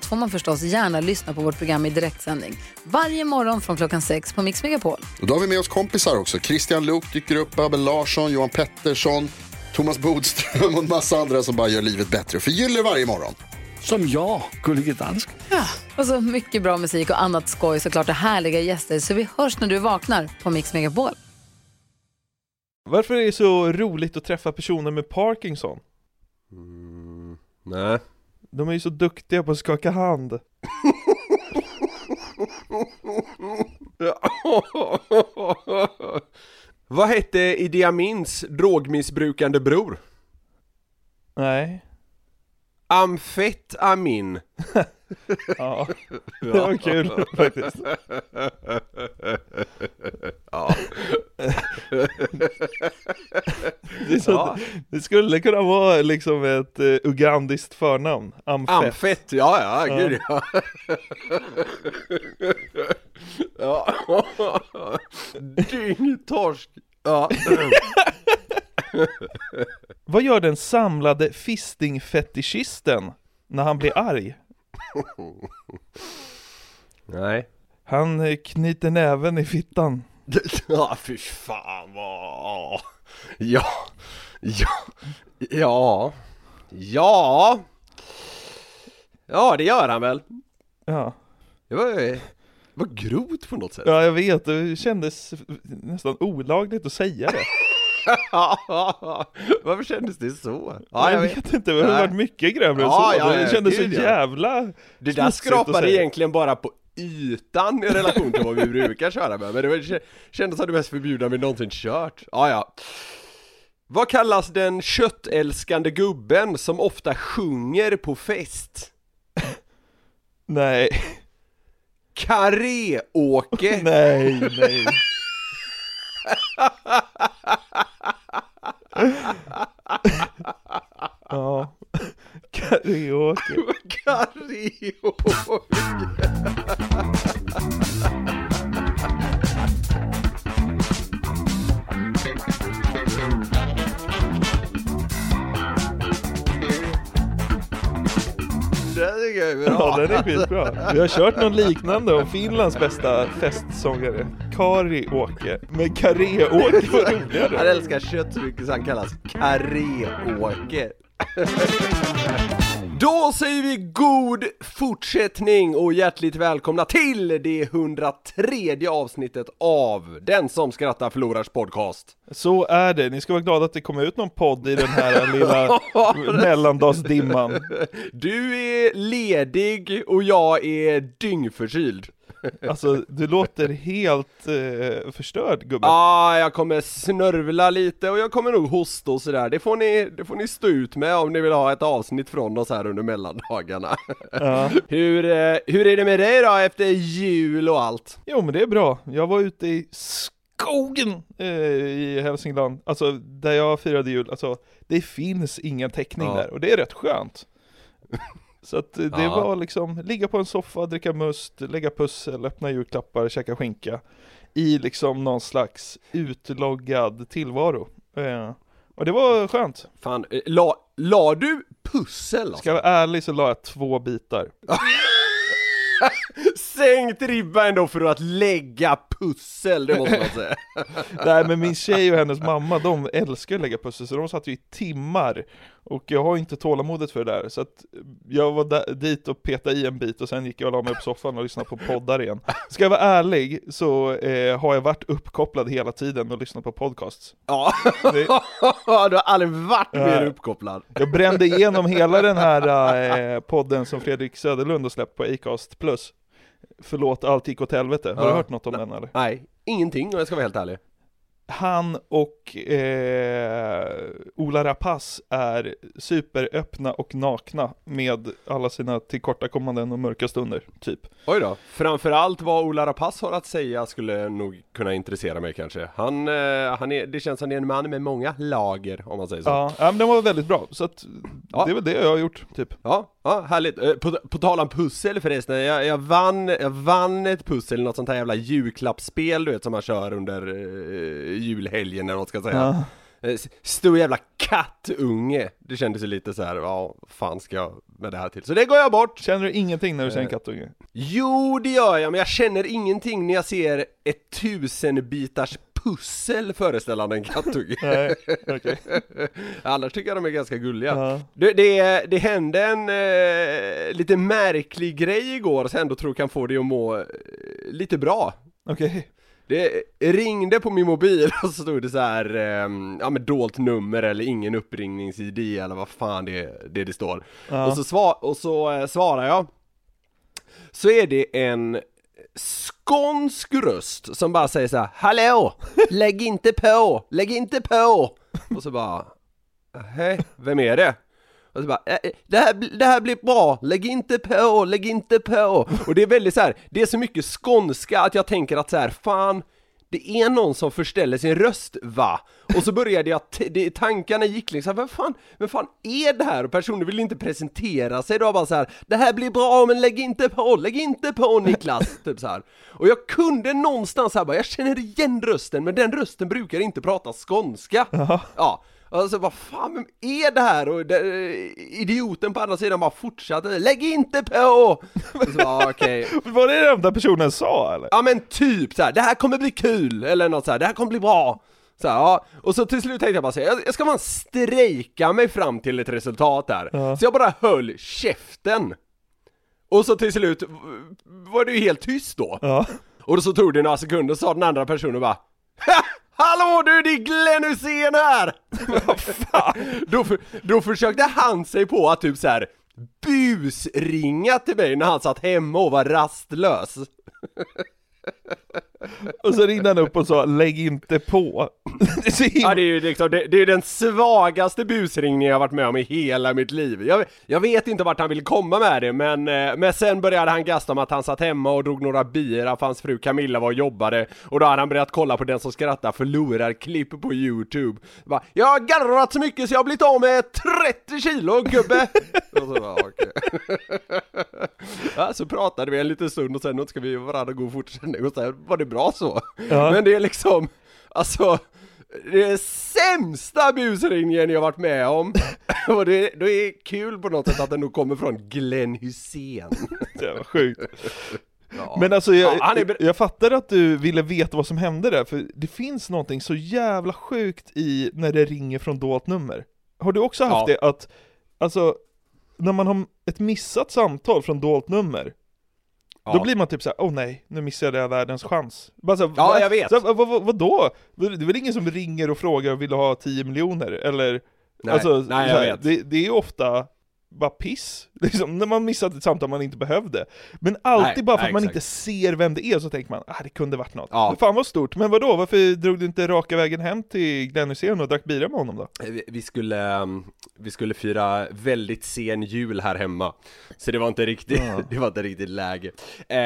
allt får man förstås gärna lyssna på vårt program i direktsändning. Varje morgon från klockan sex på Mix Megapol. Och då har vi med oss kompisar också. Christian Luuk dyker upp, Abel Larsson, Johan Pettersson, Thomas Bodström och en massa andra som bara gör livet bättre och förgyller varje morgon. Som jag, Gullige Dansken. Och så mycket bra musik och annat skoj såklart och härliga gäster. Så vi hörs när du vaknar på Mix Megapol. Varför är det så roligt att träffa personer med Parkinson? Nej. De är ju så duktiga på att skaka hand. Vad hette Idi Amins drogmissbrukande bror? Nej. Amfetamin. Ja, det var kul faktiskt. Ja. Det, Ja. det skulle kunna vara liksom ett uh, ugandiskt förnamn. Amfett. Amfett, ja ja, gud ja. ja. Dyngtorsk. Ja. Vad gör den samlade fistingfetischisten när han blir arg? Nej. Han eh, knyter näven i fittan. Ja, fy fan vad... Ja. Ja. Ja. Ja. Ja, det gör han väl. Ja. Det var, det var grovt på något sätt. ja, jag vet. Det kändes nästan olagligt att säga det. Varför kändes det så? Ja, jag vet. vet inte, det har varit mycket grövre än så. ja, det kändes så jävla Det där skrapade egentligen bara på ytan i relation till vad vi brukar köra med, men det kändes som det mest förbjudna vi någonsin kört. Ja, ja. Vad kallas den köttälskande gubben som ofta sjunger på fest? Nej, Karé-Åke! nej, nej. ja, karaoke. Karé-Åke! Det tycker jag är Ja, bra. den är skitbra. Vi har kört någon liknande om Finlands bästa festsångare, Kari-Åke. Men Karaoke var Han roligare. älskar kött så mycket så han kallas Karé-Åke. Då säger vi god fortsättning och hjärtligt välkomna till det 103 avsnittet av Den som skrattar förlorars podcast. Så är det. Ni ska vara glada att det kom ut någon podd i den här lilla mellandagsdimman. Du är ledig och jag är dyngförkyld. Alltså, du låter helt eh, förstörd gubbe. Ja, ah, jag kommer snörvla lite och jag kommer nog hosta och sådär. Det får ni, det får ni stå ut med om ni vill ha ett avsnitt från oss här under mellandagarna. Ja. hur, eh, hur är det med dig då efter jul och allt? Jo men det är bra. Jag var ute i skogen eh, i Hälsingland, alltså där jag firade jul, alltså det finns ingen täckning Ja. där och det är rätt skönt. Så att eh, det Ja. var liksom, ligga på en soffa, dricka must, lägga pussel, öppna julklappar, käka skinka i liksom någon slags utloggad tillvaro. Eh, och det var skönt. Fan, eh, la, la du pussel alltså? Ska jag vara ärlig så la jag två bitar. Sänkt ribba ändå för att lägga pussel, det måste man säga. Nej men min tjej och hennes mamma, de älskar att lägga pussel så de satt ju i timmar Och jag har inte tålamodet för det där så att jag var där, dit och petade i en bit och sen gick jag och la mig på soffan och lyssnade på poddar igen Ska jag vara ärlig så eh, har jag varit uppkopplad hela tiden och lyssnat på podcasts Ja, Det- du har aldrig varit mer Nej. uppkopplad. Jag brände igenom hela den här eh, podden som Fredrik Söderlund har släppt på Acast plus Förlåt, allt gick åt helvete. Har du Ja. hört något om den eller? Nej, ingenting om jag ska vara helt ärlig. Han och eh, Ola Rapace är superöppna och nakna med alla sina tillkortakommanden och mörka stunder, typ. Oj då, framförallt vad Ola Rapace har att säga skulle nog kunna intressera mig kanske. Han, eh, han är, det känns som han är en man med många lager om man säger så. Ja, ja men den var väldigt bra, så att Ja. det är väl det jag har gjort, typ. Ja, ja härligt. Eh, På, på tal om pussel förresten, jag, jag, vann, jag vann ett pussel, något sånt här jävla julklappsspel du vet som man kör under eh, julhelgen eller vad ska säga. Ja. Eh, Stor jävla kattunge. Det kändes ju lite så här, ja, vad fan ska jag med det här till? Så det går jag bort. Känner du ingenting när du Eh. ser en kattunge? Jo, det gör jag, men jag känner ingenting när jag ser ett tusenbitars pussel föreställande en kattunge. Nej, okej. Annars tycker jag de är ganska gulliga. Ja. Det, det, det hände en eh, lite märklig grej igår som jag ändå tror kan få dig att må eh, lite bra. Okej. Det ringde på min mobil och så stod det så här, eh, ja men dolt nummer eller ingen uppringningsid eller vad fan det det, det står. Ja. Och så, sva, och så eh, svarar jag. Så är det en skånsk röst som bara säger så här: Hallå! Lägg inte på! Lägg inte på! Och så bara, hej, vem är det? Och så bara, "Eh, eh, det här, det här blir bra, lägg inte på, lägg inte på! Och det är väldigt så här, det är så mycket skånska att jag tänker att så här, fan, det är någon som förställer sin röst, va? Och så började jag, det, tankarna gick liksom, vad fan, vem fan är det här? Och personen ville inte presentera sig, då bara så här, det här blir bra men lägg inte på, lägg inte på Niklas, typ så här. Och jag kunde någonstans här bara, jag känner igen rösten, men den rösten brukar inte prata skånska. Ja. Alltså vad fan, vem är det här? Och det, idioten på andra sidan bara fortsatte, lägg inte på! Och så bara, okej. Var det det enda personen sa eller? Ja men typ så här, det här kommer bli kul, eller något så här, det här kommer bli bra så här, ja, och så till slut tänkte jag bara säga, jag, ska bara strejka mig fram till ett resultat där Så jag bara höll käften Och så till slut var det ju helt tyst då Ja. Och så tog det några sekunder så sa den andra personen bara "Ha! Hallå du, det är Glenn Hysén här! Vad fan? Då, för, då försökte han sig på att typ så här busringa till mig när han satt hemma och var rastlös och så ringde han upp och sa lägg inte på. Det är Ja det är ju liksom, det, det är den svagaste busringningen jag varit med om i hela mitt liv jag, jag vet inte vart han ville komma med det men, eh, men sen började han gasta om att han satt hemma och drog några bira för hans fru Camilla var och jobbade Och då hade han börjat kolla på Den som skrattar förlorar klipp på youtube bara, Jag har garvat så mycket så jag har blivit av med 30 kilo gubbe! och så bara, okej. ja, så pratade vi en liten stund och sen ska vi varandra god fortsättning och sen var det bra så Ja. Men det är liksom, alltså det är sämsta busringningen jag varit med om Och det, det är kul på något sätt att den nog kommer från Glenn Hussein Det var sjukt. ja. Men alltså jag, Ja, är jag fattar att du ville veta vad som hände där, för det finns någonting så jävla sjukt i när det ringer från dolt nummer. Har du också haft Ja. det att, alltså, när man har ett missat samtal från dolt nummer, ja. då blir man typ såhär, åh nej, nu missade jag världens chans. Bara så, Ja, va? jag vet. Så, vad, vad, vadå? Det är väl ingen som ringer och frågar och vill ha 10 miljoner? Eller, Nej, alltså, nej jag här, vet Det, det är ju ofta bara piss, liksom, när man missat ett samtal man inte behövde. Men alltid Nej, bara för nej, att man exakt. inte ser vem det är så tänker man, ah det kunde varit något. Ja. Fan vad stort, men vadå, varför drog du inte raka vägen hem till Glenn Hysén och drack bira med honom då? Vi- Vi skulle, um, vi skulle fira väldigt sen jul här hemma Så det var inte riktigt, det var inte riktigt läge eh,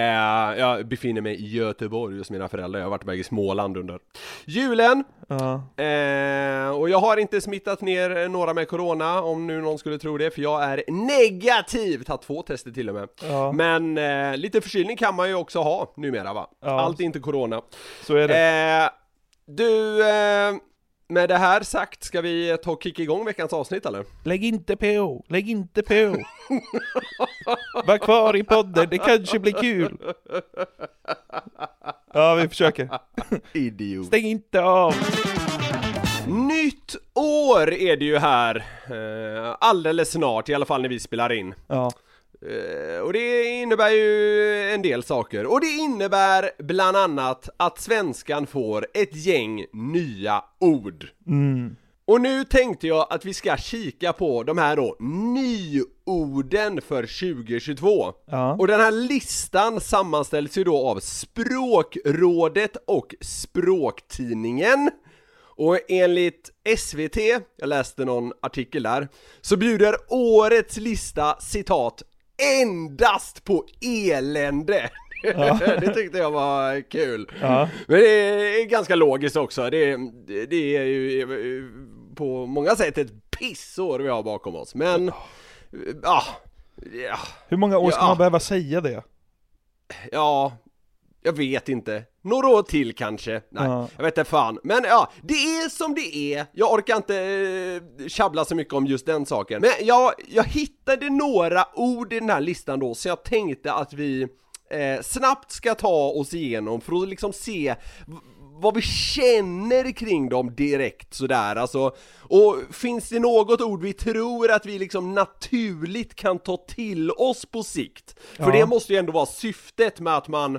Jag befinner mig i Göteborg hos mina föräldrar, jag har varit med i Småland under julen Ja, Eh, och jag har inte smittat ner några med corona, om nu någon skulle tro det, för jag är negativ! Tagit två tester till och med. Ja. Men eh, lite förkylning kan man ju också ha numera va? Ja. Allt är inte corona. så är det. Eh, du, eh, med det här sagt, ska vi ta och kicka igång veckans avsnitt eller? Lägg inte på, lägg inte på. Var kvar i podden, det kanske blir kul. Ja, vi försöker. Idiot. Stäng inte av. Nytt år är det ju här, eh, alldeles snart, i alla fall när vi spelar in. Ja, Eh, Och det innebär ju en del saker. Och det innebär bland annat att svenskan får ett gäng nya ord. mm. Och nu tänkte jag att vi ska kika på de här då nyorden för 2022. Ja. Och den här listan sammanställs ju då av Språkrådet och Språktidningen. Och enligt SVT, jag läste någon artikel där, så bjuder årets lista citat endast på elände. det tyckte jag var kul. Ja. Men det är ganska logiskt också, det, det är ju på många sätt ett pissår vi har bakom oss, men ja, ja, Hur många år ska Ja. man behöva säga det? ja, jag vet inte. Några år till kanske? Nej, Ja. jag vet inte fan. Men ja, det är som det är. Jag orkar inte eh, tjabbla så mycket om just den saken. Men jag, jag hittade några ord i den här listan då, så jag tänkte att vi eh, snabbt ska ta oss igenom för att liksom se vad vi känner kring dem direkt sådär alltså. Och finns det något ord vi tror att vi liksom naturligt kan ta till oss på sikt? För Ja. det måste ju ändå vara syftet med att man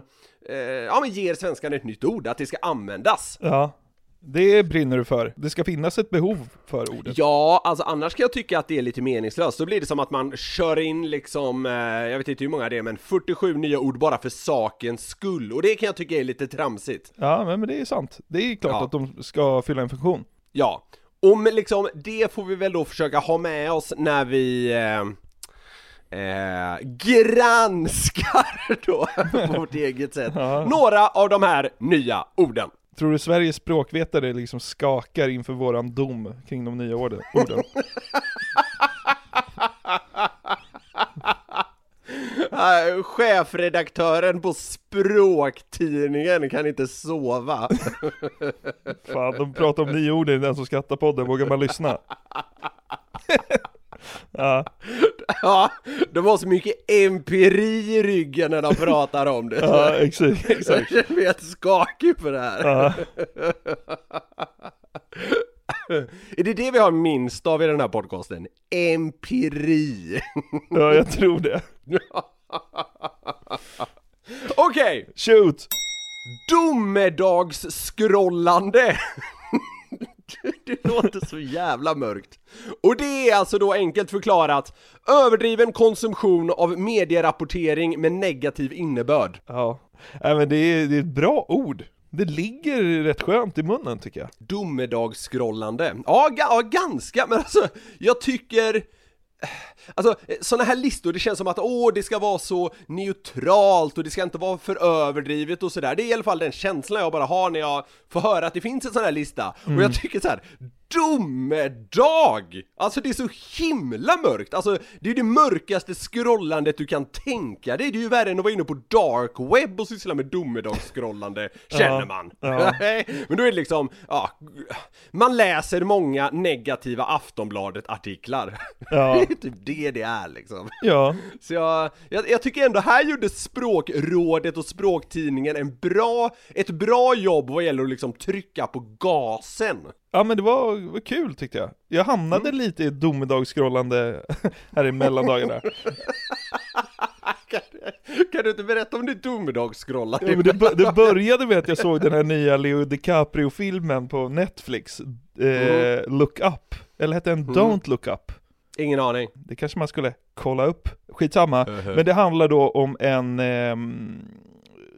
eh, ja, men ger svenskan ett nytt ord, att det ska användas. Ja, det brinner du för. Det ska finnas ett behov för ordet. Ja, alltså annars kan jag tycka att det är lite meningslöst. Då blir det som att man kör in liksom, eh, jag vet inte hur många det är, men 47 nya ord bara för sakens skull. Och det kan jag tycka är lite tramsigt. Ja, men det är sant. Det är klart Ja. att de ska fylla en funktion. Ja, och men liksom det får vi väl då försöka ha med oss när vi eh, eh, granskar då på vårt eget sätt Ja. några av de här nya orden. Tror du Sveriges språkvetare liksom skakar inför våran dom kring de nya orden? orden? Uh, chefredaktören på språktidningen kan inte sova. Fan, de pratar om nya ord i den som skrattar podden, vågar man lyssna? ja, ja, de har så mycket empiri i ryggen när de pratar om det. ja, exakt, Jag exakt. känner mig helt skakig för det här. Ja, Är det det vi har minst av i den här podcasten? Empiri. ja, jag tror det. Okej, Shoot! domedagsskrollande. Det låter så jävla mörkt. Och det är alltså då enkelt förklarat överdriven konsumtion av medierapportering med negativ innebörd. Ja, Nej, men det är, det är ett bra ord. Det ligger rätt skönt i munnen tycker jag. Domedagsskrollande. Ja, ja, ganska, men alltså jag tycker Alltså sådana här listor, det känns som att åh, det ska vara så neutralt och det ska inte vara för överdrivet och sådär. Det är i alla fall den känslan jag bara har när jag får höra att det finns en sån här lista. Och jag tycker så här, domedag! Alltså det är så himla mörkt, alltså det är det mörkaste scrollandet du kan tänka dig. Det är ju värre än att vara inne på dark web och syssla med domedagsskrollande, känner man. ja. Men då är det liksom, ja, man läser många negativa Aftonbladet-artiklar. Ja. Det är typ det det är liksom. Ja, Så jag, jag, jag tycker ändå här gjorde språkrådet och språktidningen en bra, ett bra jobb vad gäller att liksom trycka på gasen. Ja men det var, var kul tyckte jag. Jag hamnade lite i domedagsskrollande här i mellandagarna. Kan, kan du inte berätta om ditt domedagsskrollande? Ja, det, det började med att jag såg den här nya Leo DiCaprio-filmen på Netflix, eh, Look Up, eller hette den Don't Look Up? Ingen aning. Det kanske man skulle kolla upp, skitsamma. Men det handlar då om en ehm,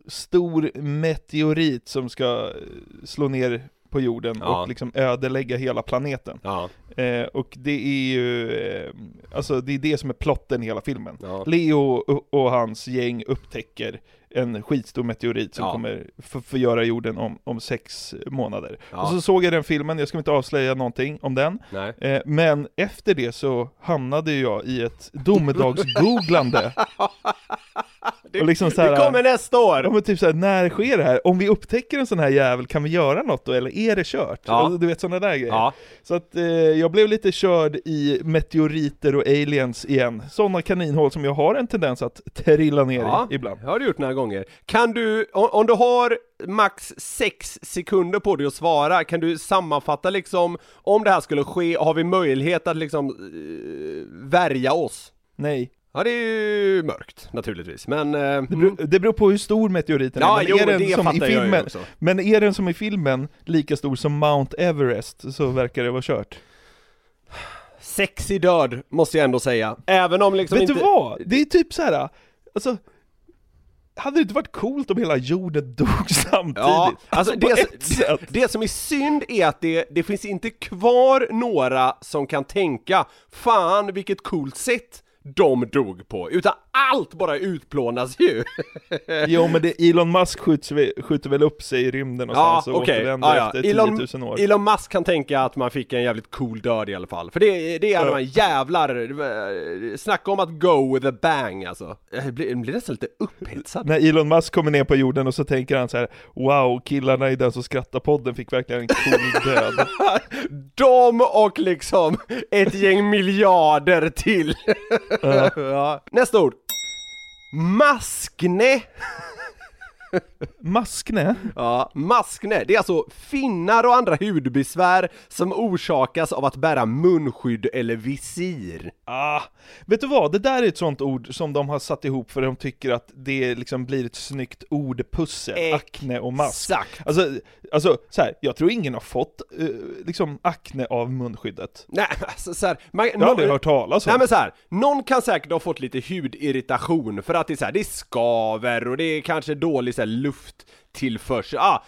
stor meteorit som ska eh, slå ner på jorden Ja. och liksom ödelägga hela planeten. Ja, Eh, och det är ju, eh, alltså det är det som är plotten i hela filmen. ja. Leo och, och hans gäng upptäcker en skitstor meteorit som kommer för- förgöra jorden om, om sex månader. Och så såg jag den filmen, jag ska inte avslöja någonting om den, eh, men efter det så hamnade jag i ett domedagsgooglande. Det, Och liksom så här- det kommer nästa år! Ja men typ såhär, när sker det här? Om vi upptäcker en sån här jävel, kan vi göra något då? Eller är det kört? Ja. Alltså, du vet sådana där grejer. Ja, Så att eh, jag blev lite körd i meteoriter och aliens igen. Sådana kaninhål som jag har en tendens att trilla ner ja. i ibland. det har du gjort några gånger. Kan du, om, om du har max 6 sekunder på dig att svara, kan du sammanfatta liksom, om det här skulle ske, har vi möjlighet att liksom eh, värja oss? Nej. Ja det är ju mörkt naturligtvis, men... Eh, Det beror, det beror på hur stor meteoriten Ja, är. jo, är men den det som i filmen. Men är den som i filmen lika stor som Mount Everest så verkar det vara kört. Sexig död, måste jag ändå säga. Även om liksom Vet inte... du vad? Det är typ så här. alltså hade det inte varit coolt om hela jorden dog samtidigt? Ja, alltså, på det, sätt. det som är synd är att det, det finns inte kvar några som kan tänka Fan vilket coolt sätt de dog på, utan allt bara utplånas ju! Jo men det, Elon Musk skjuts, väl- skjuter väl upp sig i rymden Ja, någonstans och okej. återvänder Ja, ja. efter 10 Elon, 000 år. Elon Musk kan tänka att man fick en jävligt cool död i alla fall. För det, det är Ja. här jävlar, snacka om att go with a bang alltså. Jag blir, jag blir nästan lite upphetsad. När Elon Musk kommer ner på jorden och så tänker han så här: Wow, killarna i Den som skrattar podden fick verkligen en cool död. De och liksom ett gäng miljarder till. ja. Nästa ord. Maskne. Maskne? Ja, maskne. Det är alltså finnar och andra hudbesvär som orsakas av att bära munskydd eller visir. Ah, vet du vad? Det där är ett sånt ord som de har satt ihop för att de tycker att det liksom blir ett snyggt ordpussel, Exakt. akne och mask. Alltså, alltså så här, jag tror ingen har fått eh, liksom akne av munskyddet. Nej, alltså så här, man, Jag har aldrig hört talas om. Nej men så här, någon kan säkert ha fått lite hudirritation för att det är så här, det skaver och det är kanske dålig så här, lufttillförsel. Ah,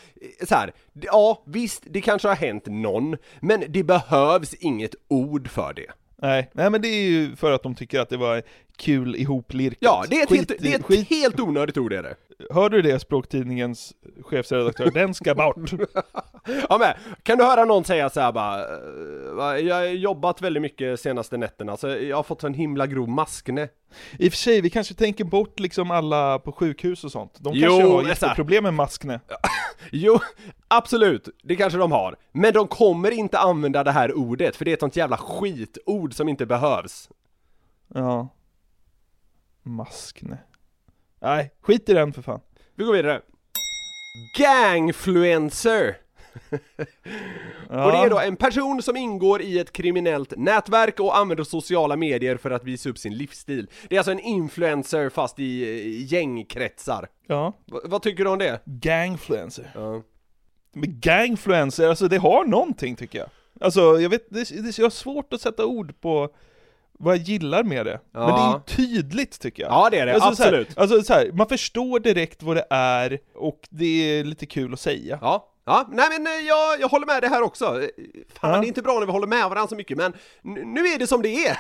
så här, ja visst, det kanske har hänt någon, men det behövs inget ord för det. Nej, nej men det är ju för att de tycker att det var kul ihoplirkat. Ja, det är ett, Skit helt, det är ett skit- helt onödigt ord är det. Hör du det Språktidningens chefsredaktör? Den ska bort. Ja men, kan du höra någon säga så här bara, "Eh, jag har jobbat väldigt mycket senaste nätterna så jag har fått en himla grov maskne. I och för sig, vi kanske tänker bort liksom alla på sjukhus och sånt. De Jo, kanske har så här. jätteproblem med maskne. Jo, absolut, det kanske de har. Men de kommer inte använda det här ordet, för det är ett sånt jävla skitord som inte behövs. Ja. Maskne. Nej, skit i den för fan. Vi går vidare. Gangfluencer! Ja. Och det är då en person som ingår i ett kriminellt nätverk och använder sociala medier för att visa upp sin livsstil. Det är alltså en influencer fast i gängkretsar. Ja. V- vad tycker du om det? Gangfluencer. Ja. Men gangfluencer, alltså det har någonting tycker jag. Alltså jag vet, det, det, jag har svårt att sätta ord på vad jag gillar med det. Men det är ju tydligt tycker jag. Ja, det är det, alltså, så här, absolut. alltså så här, man förstår direkt vad det är och det är lite kul att säga. Ja, ja, nej men eh, jag, jag håller med det här också. Eh, Fan, Ja. det är inte bra när vi håller med varandra så mycket, men nu är det som det är.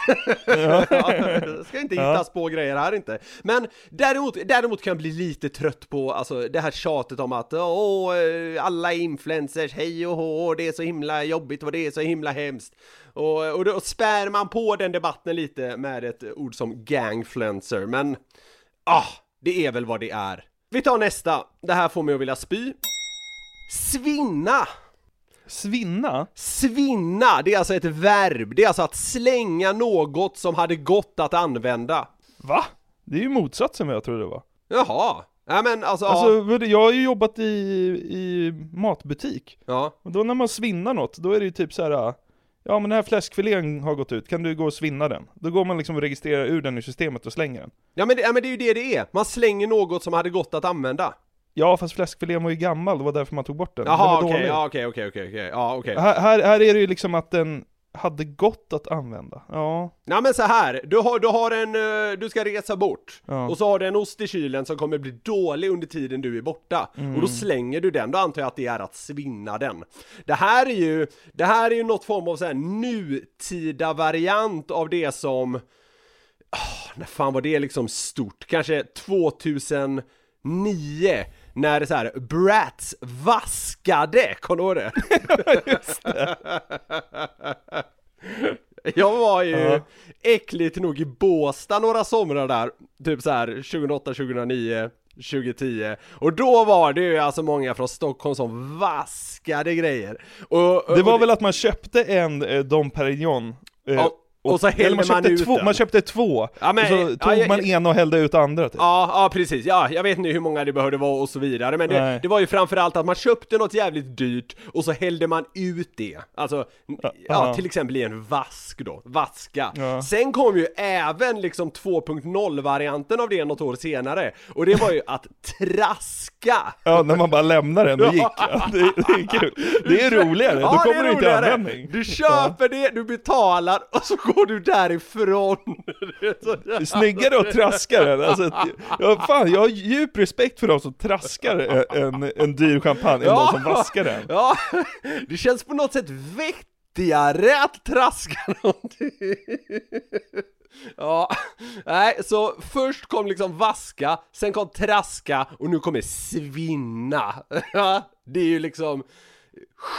Ja, ska inte Ja. hittas på grejer här inte. Men däremot, däremot kan jag bli lite trött på alltså, det här tjatet om att åh, eh, alla influencers, hej och hå, det är så himla jobbigt och det är så himla hemskt. Och, och då spär man på den debatten lite med ett ord som gangfluencer, men ah, det är väl vad det är. Vi tar nästa. Det här får mig att vilja spy. Svinna! Svinna? Svinna, det är alltså ett verb. Det är alltså att slänga något som hade gått att använda. Va? Det är ju motsatsen vad jag trodde det var. Jaha. Nej men alltså, Alltså, det- jag har ju jobbat i, i matbutik. ja. Och då när man svinnar något, då är det ju typ så här. Ja men den här fläskfilén har gått ut, kan du gå och svinna den? Då går man liksom och registrerar ur den i systemet och slänger den. Ja men, det, ja men det är ju det det är. Man slänger något som hade gått att använda. Ja fast fläskfilén var ju gammal, det var därför man tog bort den. Jaha okej, dålig. ja okej okej okej okej, ja okej. Här, här, här är det ju liksom att den hade gått att använda. Ja. Nej men så här, du har, du har en, eh, du ska resa bort Ja. och så har du en ost i kylen som kommer bli dålig under tiden du är borta Mm. och då slänger du den, då antar jag att det är att svinna den. Det här är ju, det här är ju något form av så här nutida variant av det som, oh, när fan var det liksom stort? Kanske 2009 när så här Bratz vaskade, kommer du ihåg det? Jag var ju Ja. äckligt nog i Båstad några somrar där, typ så här 2008, 2009, 2010 Och då var det ju alltså många från Stockholm som vaskade grejer och, och, Det var väl att man köpte en eh, Dom Perignon. eh, Ja, och så eller hällde man köpte ut två, den. Man köpte två, Ja, men, och så ja, tog jag- man ena och hällde ut andra typ. Ja, ja precis, ja, jag vet inte hur många det behövde vara och så vidare Men det, det var ju framförallt att man köpte något jävligt dyrt och så hällde man ut det Alltså, ja, ja. till exempel i en vask då, vaska Ja. Sen kom ju även liksom 2.0-varianten av det något år senare Och det var ju att traska Ja, när man bara lämnar den och gick. Ja, det, det är kul. Det är roligare, då Ja, det kommer du inte i användning. Du köper det, du betalar och så går du därifrån? Snyggare att traska den, alltså, att- ja, fan, jag har djup respekt för de som traskar en, en dyr champagne än de som vaskar den. Ja, det känns på något sätt vettigare att traska någonting. Ja, nej, så först kom liksom vaska, sen kom traska och nu kommer svinna. Ja, det är ju liksom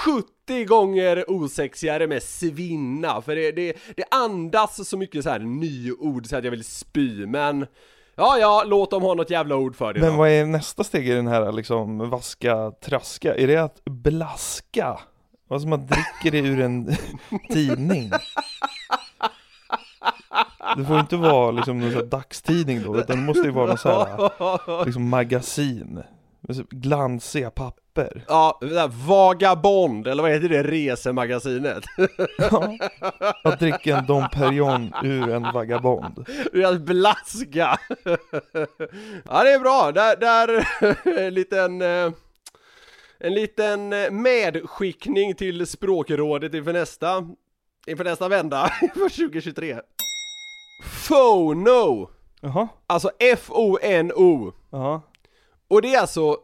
70 gånger osexigare med svinna, för det, det, det andas så mycket så här nyord så att jag vill spy, men ja, ja, låt dem ha något jävla ord för det Men då. vad är nästa steg i den här liksom vaska, traska? Är det att blaska? Vad som man dricker det ur en tidning? Det får inte vara liksom någon sån här dagstidning då, utan det måste ju vara någon sån här liksom magasin. Glansiga papper. Ja, det där Vagabond, eller vad heter det resemagasinet? Ja. Att dricka en Dom Perignon ur en vagabond. Är att blaska! Ja det är bra, där, där en liten eh, En liten medskickning till språkrådet inför nästa Inför nästa vända, för 2023 FONO Jaha, Alltså F-O-N-O jaha. Och det är alltså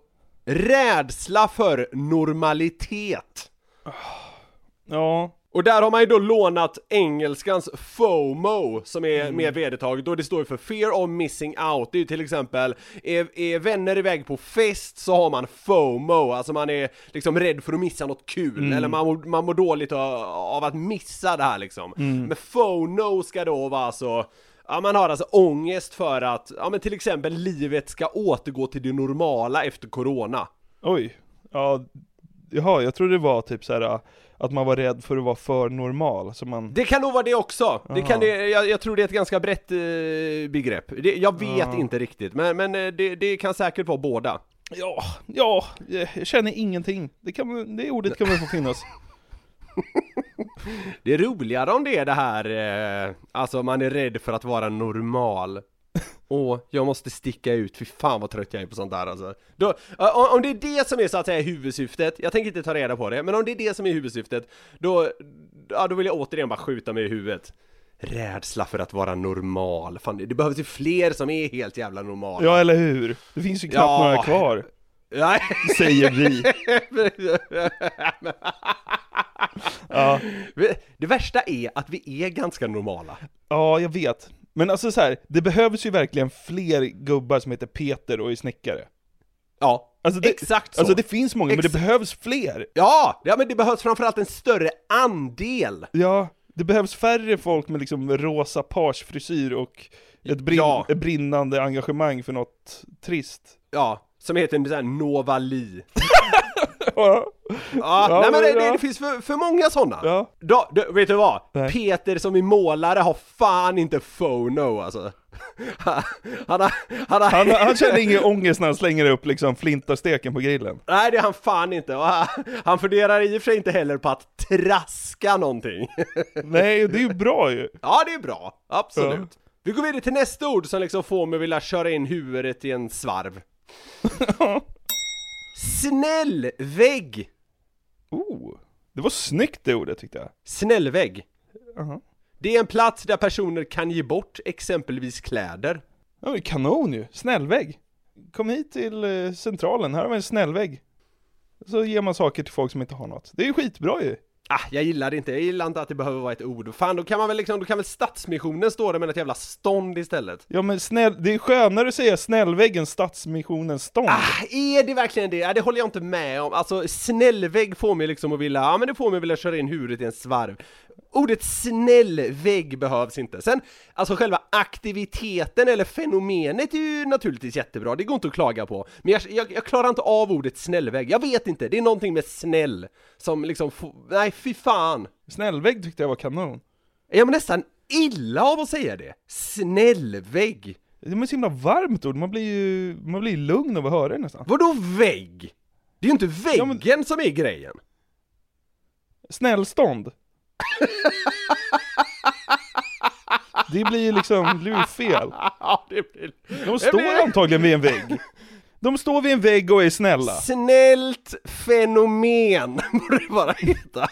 rädsla för normalitet. Ja, Och där har man ju då lånat engelskans FOMO som är mer vedertaget och det står ju för Fear of Missing Out. Det är ju till exempel, är, är vänner iväg på fest så har man FOMO, alltså man är liksom rädd för att missa något kul, eller man, man mår dåligt av, av att missa det här liksom. Men FONO ska då vara alltså Ja man har alltså ångest för att, ja men till exempel livet ska återgå till det normala efter corona. oj. Ja, jaha, jag tror det var typ så här att man var rädd för att vara för normal, så man... Det kan nog vara det också, det kan det, jag, jag tror det är ett ganska brett eh, begrepp. Det, jag vet Ja. inte riktigt, men, men eh, det, det kan säkert vara båda. Ja, ja, jag känner ingenting. Det, kan, det ordet kan väl få finnas. Det är roligare om det är det här, eh, alltså man är rädd för att vara normal. Och jag måste sticka ut, fy fan vad trött jag är på sånt där alltså. Då, eh, om- om det är det som är så att säga huvudsyftet, jag tänker inte ta reda på det, men om det är det som är huvudsyftet, då, ja, då vill jag återigen bara skjuta mig i huvudet. Rädsla för att vara normal, fan det behövs ju fler som är helt jävla normala. Ja, eller hur? Det finns ju knappt Ja. några kvar, Nej. säger vi. Ja, Det värsta är att vi är ganska normala. ja, jag vet. Men alltså så här, det behövs ju verkligen fler gubbar som heter Peter och är snickare. Ja, Alltså det, exakt så. Alltså det finns många, men det Ex- behövs fler. Ja, ja, men det behövs framförallt en större andel. Ja, det behövs färre folk med liksom rosa pagefrisyr och ett, brinn, Ja. ett brinnande engagemang för något trist. Ja, som heter en sån här Novali. Ja, Ja, Ja, nej men det, ja. det, finns för, för många sådana. ja. Då, då, vet du vad? Nej. Peter som är målare har fan inte FONO alltså. Han, han, har, han, har, Han, han känner ingen ångest när han slänger upp liksom flintasteken på grillen. Nej det är han fan inte. Och han, han funderar i och för sig inte heller på att traska någonting. Nej, det är ju bra ju. Ja, det är bra. Absolut. Vi går vidare till nästa ord som liksom får mig att vilja köra in huvudet i en svarv. Snällvägg! Oh, det var snyggt det ordet tyckte jag. Snällvägg. Jaha. Det är en plats där personer kan ge bort exempelvis kläder. Ja, det är kanon ju. Snällvägg. Kom hit till eh, centralen, här har vi en snällvägg. Så ger man saker till folk som inte har något. Det är ju skitbra ju. Ah, jag gillar det inte. Jag gillar inte att det behöver vara ett ord. Fan, då kan man väl liksom, då kan väl Stadsmissionen stå där med ett jävla stånd istället. Ja men snäll, det är skönare att säga snällvägg än Stadsmissionens stånd. Ah, är det verkligen det? Ja, det håller jag inte med om. Alltså, snällvägg får mig liksom att vilja, ja men det får mig att vilja köra in huvudet i en svarv. Ordet snällvägg behövs inte. Sen, alltså själva aktiviteten eller fenomenet är ju naturligtvis jättebra, det går inte att klaga på. Men jag, jag, jag klarar inte av ordet snällvägg, jag vet inte, det är någonting med snäll som liksom, nej fy fan. Snällvägg tyckte jag var kanon. Jag mår nästan illa av att säga det. Snällvägg. Det är ett så himla varmt ord, man blir ju man blir lugn av att höra det nästan. Vadå vägg? Det är ju inte Ja, men- väggen som är grejen. Snällstånd. Det blir ju liksom, det blir fel. De står antagligen vid en vägg. De står vid en vägg och är snälla. Snällt fenomen borde det bara heta.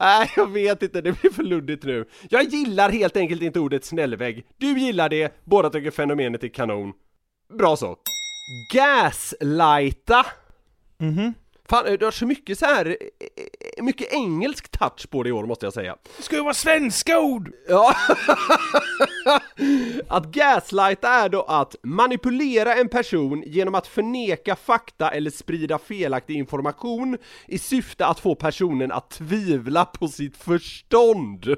Nej, jag vet inte, det blir för luddigt nu. Jag gillar helt enkelt inte ordet snällvägg. Du gillar det, båda tycker fenomenet är kanon. Bra så. Gaslighta. Mm-hmm. Fan, du har så mycket så här, eh, mycket engelsk touch på det i år måste jag säga. Det ska ju vara svenska ord! Ja. att gaslighta är då att manipulera en person genom att förneka fakta eller sprida felaktig information i syfte att få personen att tvivla på sitt förstånd.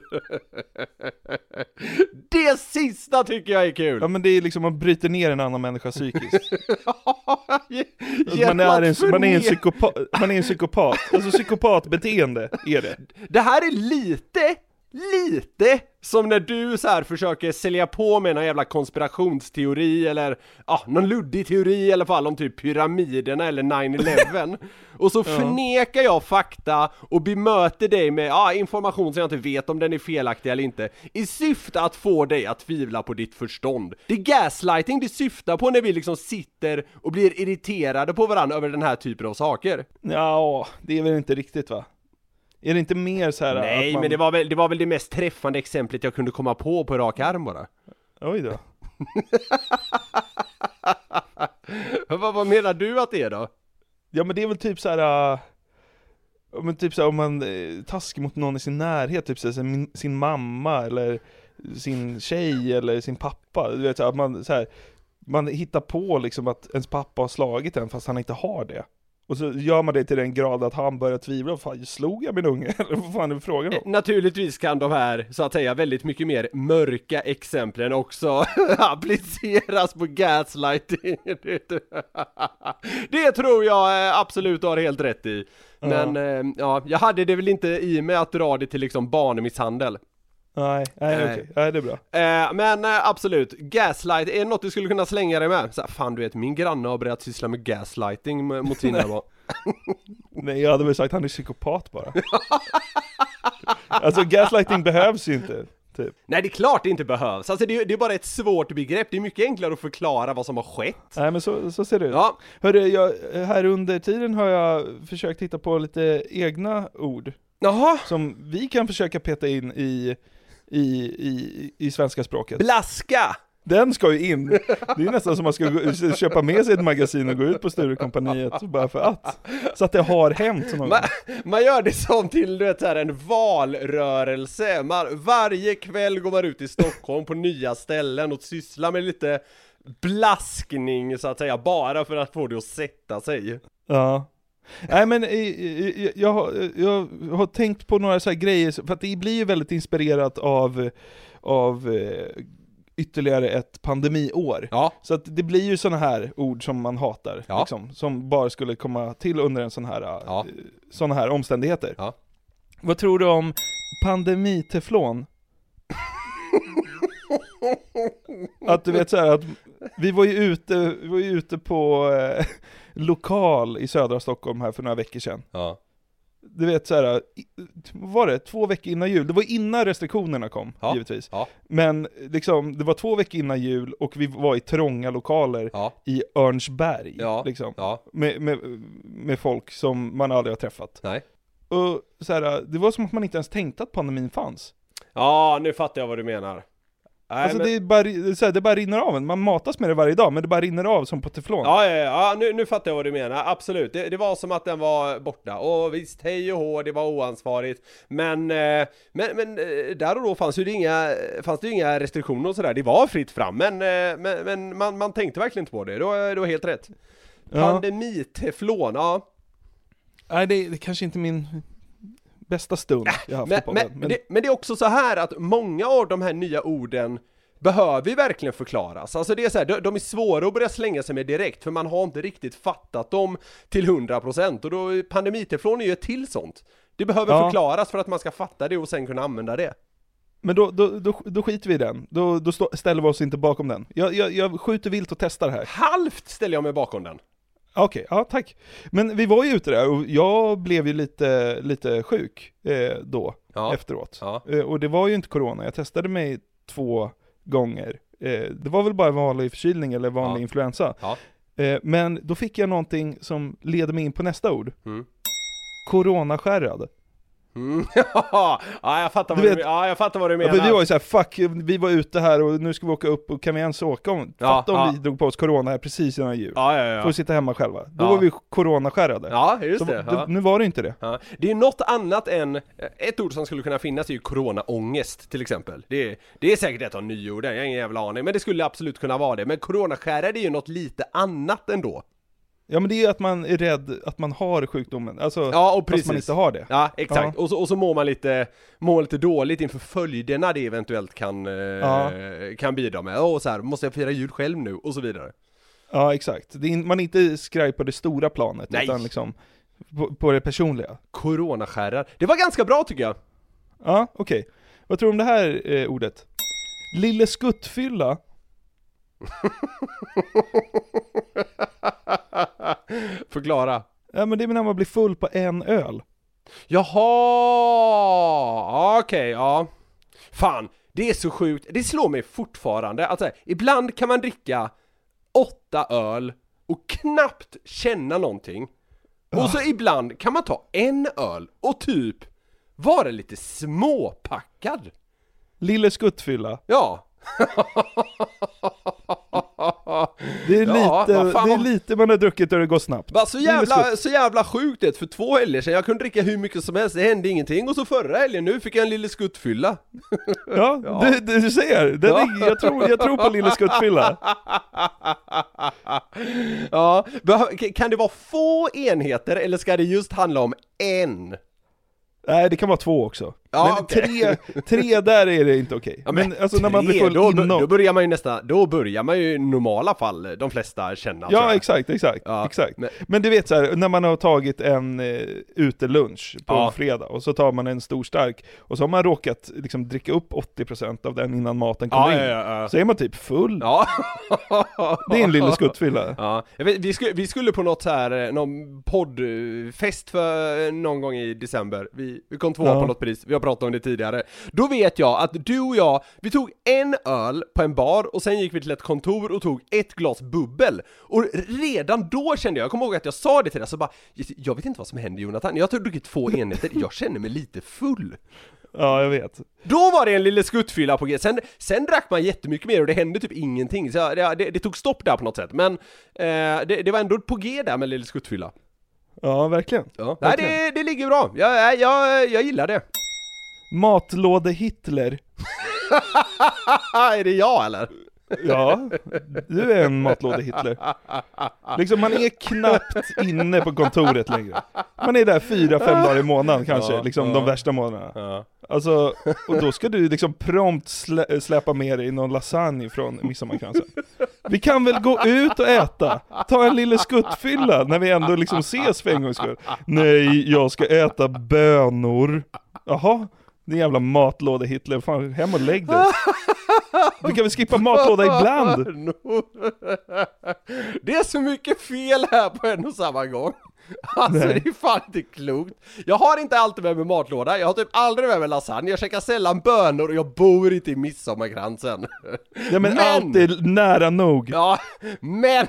Det sista tycker jag är kul! Ja men det är liksom, man bryter ner en annan människa psykiskt. Alltså, man, är en, man, är en psykopat, man är en psykopat, alltså psykopatbeteende är det. Det här är lite, lite som när du så här försöker sälja på med någon jävla konspirationsteori eller ja, någon luddig teori i alla fall om typ pyramiderna eller 9-11 och så förnekar jag fakta och bemöter dig med ja, information som jag inte vet om den är felaktig eller inte i syfte att få dig att tvivla på ditt förstånd. Det är gaslighting det syftar på när vi liksom sitter och blir irriterade på varandra över den här typen av saker. Ja, det är väl inte riktigt va? Är det inte mer så här Nej, att man... men det var, väl, det var väl det mest träffande exemplet jag kunde komma på på rak arm bara. Oj då. vad, vad menar du att det är då? Ja men det är väl typ så här. ja, men typ så här, om man är taskig mot någon i sin närhet, typ så här, sin, sin mamma eller sin tjej eller sin pappa. Du vet så här, att man så här, man hittar på liksom att ens pappa har slagit en fast han inte har det. Och så gör man det till den grad att han börjar tvivla, fan slog jag min unge? Eller vad fan är frågan om? Naturligtvis kan de här, så att säga, väldigt mycket mer mörka exemplen också appliceras på gaslighting. Det, tror jag eh, absolut har helt rätt i. Men eh, ja, jag hade det väl inte i mig att dra det till liksom barnmisshandel. Nej, nej, Nej. okej, nej det är bra. Eh, men eh, absolut, gaslight, är det något du skulle kunna slänga dig med? Så här, fan du vet, min granne har börjat syssla med gaslighting mot sina barn. Nej jag hade väl sagt han är psykopat bara. alltså gaslighting behövs ju inte, typ. Nej det är klart det inte behövs, alltså det är, det är bara ett svårt begrepp, det är mycket enklare att förklara vad som har skett. Nej men så, så ser det ut. Ja, Hörru, jag, här under tiden har jag försökt hitta på lite egna ord jaha, som vi kan försöka peta in i, i, i, i svenska språket. blaska! Den ska ju in! Det är nästan som man ska gå, köpa med sig ett magasin och gå ut på Sturecompagniet bara för att. Så att det har hänt någon. Man, man gör det som till du vet, så här, en valrörelse, man, varje kväll går man ut i Stockholm på nya ställen och sysslar med lite blaskning så att säga, bara för att få det att sätta sig. Ja. Nej men jag, har- jag har tänkt på några så här grejer, för att det blir ju väldigt inspirerat av, av eh, ytterligare ett pandemiår. Ja, Så att det blir ju sådana här ord som man hatar, Ja. liksom, som bara skulle komma till under en sån här, Ja. eh, såna här omständigheter. Ja. Vad tror du om pandemiteflon? att du vet så här att vi var ju ute, vi var ju ute på eh, lokal i södra Stockholm här för några veckor sedan. ja, Du vet så här, i- vad var det? Två veckor innan jul. Det var innan restriktionerna kom, Ja. givetvis. ja, Men liksom, det var två veckor innan jul och vi var i trånga lokaler i Örnsberg. Liksom. Med, med, med folk som man aldrig har träffat. nej. Och så här, det var som att man inte ens tänkte att pandemin fanns. Ja, nu fattar jag vad du menar. Nej, alltså men... det, är bara, det, är här, det bara rinner av en, man matas med det varje dag, men det bara rinner av som på teflon. Ja, ja, ja, nu, nu fattar jag vad du menar, absolut. Det, det var som att den var borta. Och visst, hej och hå, det var oansvarigt. Men, eh, men, men eh, där och då fanns ju det inga, fanns det ju inga restriktioner och sådär. Det var fritt fram, men, eh, men, men man, man tänkte verkligen inte på det. Det var, det var helt rätt. Ja. Pandemiteflon, ja. Nej, det, det kanske inte är min bästa stund jag haft Men, i podden. men, det, men det är också så här att många av de här nya orden behöver ju verkligen förklaras. Alltså det är så här, de, de är svåra att börja slänga sig med direkt för man har inte riktigt fattat dem till 100% och då pandemiteflon är ju ett till sånt. Det behöver Ja. förklaras för att man ska fatta det och sen kunna använda det. Men då, då, då, då skiter vi i den, då, då stå, ställer vi oss inte bakom den. Jag, jag, jag skjuter vilt och testar här. Halvt ställer jag mig bakom den. Okej, ja tack. Men vi var ju ute där och jag blev ju lite, lite sjuk eh, då, Ja. efteråt. Ja. Eh, och det var ju inte corona, jag testade mig två gånger. Eh, det var väl bara vanlig förkylning eller vanlig Ja. influensa. Eh, men då fick jag någonting som leder mig in på nästa ord. Mm. Coronaskärrad. Mm, ja, jag fattar Du vad du, vet- men- ja, jag fattar vad du Ja, menar. för vi var ju såhär, fuck, vi var ute här och nu ska vi åka upp och kan vi ens åka om? Ja, Fatta om ja. vi drog på oss corona här precis innan jul. Ja, ja, Får ja. sitta hemma själva. Då Ja. var vi coronaskärrade. Ja, just Så, det. Ja. Nu var det inte det. Ja. Det är något annat än, ett ord som skulle kunna finnas är ju coronaångest till exempel. Det är, det är säkert ett av nyorden, jag har ingen jävla aning, men det skulle absolut kunna vara det. Men coronaskärare är ju något lite annat ändå. Ja men det är ju att man är rädd att man har sjukdomen, alltså Ja, och fast precis. man inte har det. Ja, exakt. Och, så, och så mår man lite, mår lite dåligt inför följderna det eventuellt kan, eh, Ja. kan bidra med. Åh, så här, måste jag fira jul själv nu? Och så vidare. Ja exakt. Är, man är inte skraj på det stora planet, Nej. utan liksom på, på det personliga. Coronaskärrar. Det var ganska bra tycker jag. Ja, okej. Vad tror du om det här eh, ordet? Lille skuttfylla, Förklara. ja men det är när man blir full på en öl. Jaha, okej, ja. Fan, det är så sjukt. Det slår mig fortfarande att här, ibland kan man dricka åtta öl och knappt känna någonting. Och så ibland kan man ta en öl och typ vara lite småpackad. Lille skuttfylla. Ja. Det är, Ja, lite, det är lite man har druckit och det går snabbt. Bara så jävla, så jävla sjukt det, för två helger sedan, jag kunde dricka hur mycket som helst, det hände ingenting och så förra helgen nu fick jag en lille skuttfylla Ja, Du, du, du ser. Den Ja. är, jag, tror, jag tror på Lille skuttfylla. Ja, kan det vara få enheter eller ska det just handla om en? Nej, det kan vara två också. Ja, men okej. tre, tre där är det inte okej. Ja, men, alltså när man blir tre, full då, inom. då börjar man ju nästan, då börjar man ju i normala fall, de flesta känna Ja exakt, exakt, Ja, exakt. men- Men, du vet så här, när man har tagit en eh, utelunch på Ja. en fredag och så tar man en stor stark och så har man råkat liksom dricka upp 80% av den innan maten kommer Ja, in. ja, ja. Så är man typ full. Ja. Det är en lille skuttfylla. Ja, vet, vi, skulle, vi skulle på något så här, eh, någon poddfest för eh, någon gång i december Vi, vi kom tvåa Ja. på något pris, vi har pratat om det tidigare. Då vet jag att du och jag, vi tog en öl på en bar och sen gick vi till ett kontor och tog ett glas bubbel. Och redan då kände jag, jag kommer ihåg att jag sa det till dig, så bara Jag vet inte vad som händer Jonathan, jag har druckit två enheter, jag känner mig lite full. Ja, jag vet. då var det en lille skuttfylla på G, sen, sen drack man jättemycket mer och det hände typ ingenting, så det, det, det tog stopp där på något sätt, men eh, det, det var ändå på G där med lille skuttfylla. Ja, verkligen. Ja. Nej Verkligen. det, det ligger bra, jag, jag, jag gillar det Matlåde-Hitler. Är det jag eller? Ja, du är en matlåde-Hitler. Liksom man är knappt inne på kontoret längre. Man är där fyra, fem dagar i månaden kanske, Ja, liksom ja. de värsta månaderna. Ja. Alltså, och då ska du liksom prompt slä, släpa med dig någon lasagne från midsommarkransen. Vi kan väl gå ut och äta? Ta en lille skuttfylla när vi ändå liksom ses för en gångs skull. Nej, jag ska äta bönor. Jaha, din jävla matlåde-Hitler, fan hem och lägg dig. Du kan väl skippa matlåda ibland? Det är så mycket fel här på en och samma gång Alltså Nej. det är fan inte klokt Jag har inte alltid med mig matlåda, jag har typ aldrig med mig lasagne, jag käkar sällan bönor och jag bor inte i midsommarkransen Ja men, Men- är nära nog. Ja, men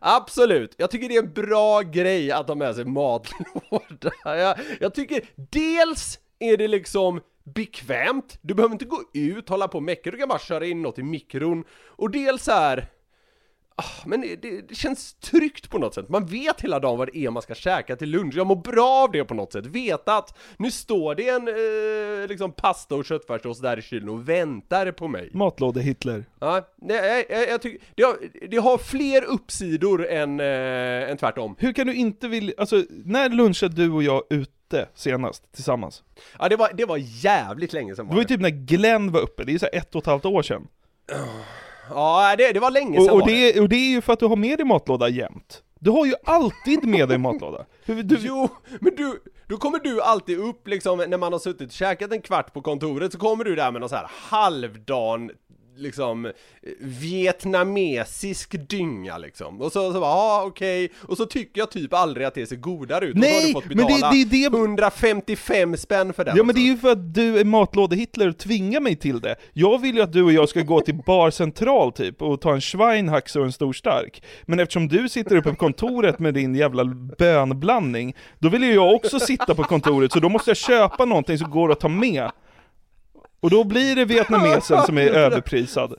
Absolut, jag tycker det är en bra grej att ha med sig matlåda jag, jag tycker dels är det liksom bekvämt, du behöver inte gå ut, hålla på och mecka, du kan bara köra in något i mikron. Och dels är men det, det, känns tryggt på något sätt, man vet hela dagen vad det är man ska käka till lunch, jag mår bra av det på något sätt, veta att nu står det en eh, liksom pasta och köttfärssås där i kylen och väntar på mig Matlåde-Hitler. Ja, nej, jag, jag, jag tycker, det har, det har fler uppsidor än, eh, än tvärtom. Hur kan du inte vilja, alltså när lunchade du och jag ute senast tillsammans? Ja, det var, det var jävligt länge sedan Det var var ju typ när Glenn var uppe, det är så här ett och ett halvt år sedan. Ja, det, det var länge sedan Och, och, det. och det är ju för att du har med dig matlåda jämt. Du har ju alltid med dig matlåda. Du, Jo, men du, då kommer du alltid upp liksom när man har suttit och käkat en kvart på kontoret så kommer du där med någon så här halvdan liksom vietnamesisk dynga liksom. Och så, så bara, ja okej, och så tycker jag typ aldrig att det ser godare ut. och så har Nej, du fått men det- det är det- 155 spänn för den. Ja men det är alltså. ju för att du är matlåde-Hitler och tvingar mig till det. Jag vill ju att du och jag ska gå till Bar Central typ och ta en Schweinhaxe och en stor stark. Men eftersom du sitter uppe på kontoret med din jävla bönblandning, då vill ju jag också sitta på kontoret så då måste jag köpa någonting som går att ta med. Och då blir det vietnamesen som är överprisad.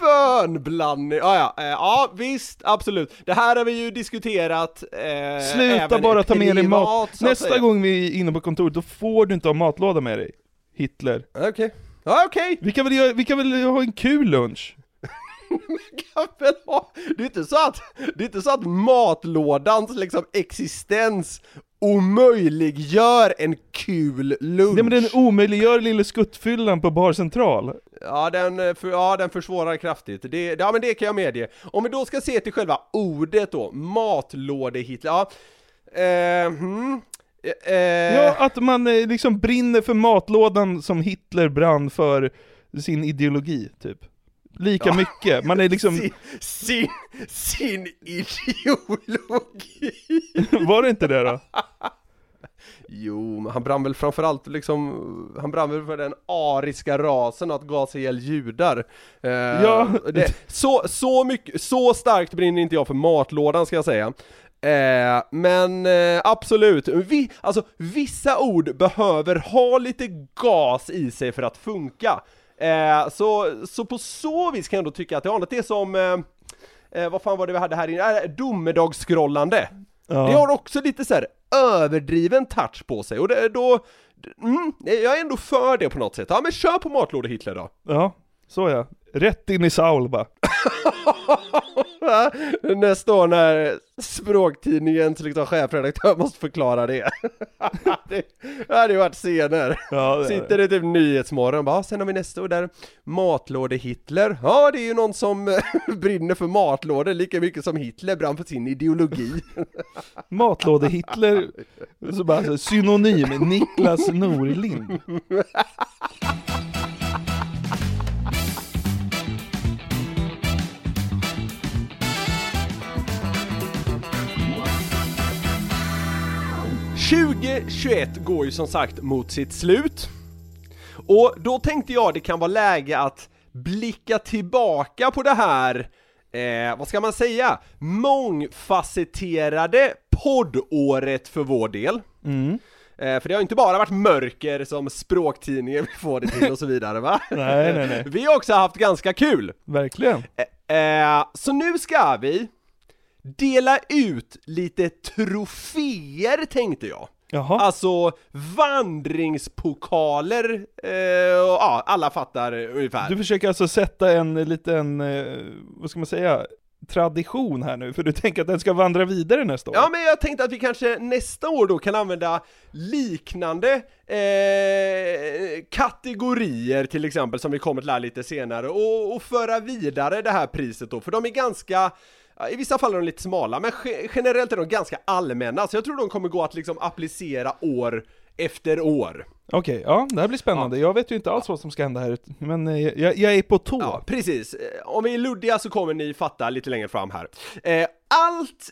Bönblandning, ja ja, eh, ja visst, absolut. Det här har vi ju diskuterat eh, Sluta bara ta med dig mat. Nästa gång vi är inne på kontoret, då får du inte ha matlåda med dig. Hitler. Okej, ja okej. Vi kan väl, göra, vi kan väl ha en kul lunch? Det är inte så att, det är inte så att matlådans liksom existens omöjliggör en kul lunch. Nej men den omöjliggör lille skuttfyllan på Bar Central. Ja den, eh, för, ja, den försvårar kraftigt. Det, ja men det kan jag medge. Om vi då ska se till själva ordet då, matlåde-Hitler, ja. Eh, hmm. eh, Ja, att man eh, liksom brinner för matlådan som Hitler brann för sin ideologi, typ. Lika Ja. mycket. Man är liksom, sin, sin, sin ideologi. var det inte det då? Jo, men han brann väl framförallt liksom, han brann väl för den ariska rasen att gasa ihjäl judar. Eh, Ja. det, så, så mycket, så starkt brinner inte jag för matlådan ska jag säga. Eh, men eh, absolut, Vi, alltså vissa ord behöver ha lite gas i sig för att funka. Eh, så, så på så vis kan jag ändå tycka att det är annat. Det är som, eh, eh, vad fan var det vi hade här inne? Äh, domedagsskrollande. Ja. Det har också lite så här överdriven touch på sig och det, då, mm, jag är ändå för det på något sätt. Ja men kör på matlåda Hitler då. Ja, så ja. Rätt in i Saul bara. Nästa år när språktidningens liksom, chefredaktör måste förklara det. det hade ju varit scener. Ja, det Sitter det typ Nyhetsmorgon bara, sen har vi nästa år där matlåde Hitler. Ja, det är ju någon som brinner för matlådor lika mycket som Hitler brann för sin ideologi. Matlåde-Hitler, så bara synonym, Niklas Norlind. –2021 går ju som sagt mot sitt slut. Och då tänkte jag det kan vara läge att blicka tillbaka på det här, eh, vad ska man säga, mångfacetterade poddåret för vår del. Mm. Eh, för det har inte bara varit mörker som språktidningen vill få det till och så vidare va? Nej, nej, nej. Vi har också haft ganska kul! Verkligen. Eh, eh, så nu ska vi dela ut lite troféer tänkte jag. Jaha. Alltså vandringspokaler, eh, och, ja alla fattar ungefär. Du försöker alltså sätta en liten, eh, vad ska man säga, tradition här nu, för du tänker att den ska vandra vidare nästa år? Ja men jag tänkte att vi kanske nästa år då kan använda liknande eh, kategorier till exempel som vi kommer till här lite senare och, och föra vidare det här priset då, för de är ganska i vissa fall är de lite smala, men ge- generellt är de ganska allmänna, så jag tror de kommer gå att liksom applicera år efter år. Okej, ja, det här blir spännande. Jag vet ju inte alls vad som ska hända här ute, men eh, jag, jag är på tå. Ja, precis. Eh, Om vi är luddiga så kommer ni fatta lite längre fram här. Eh, allt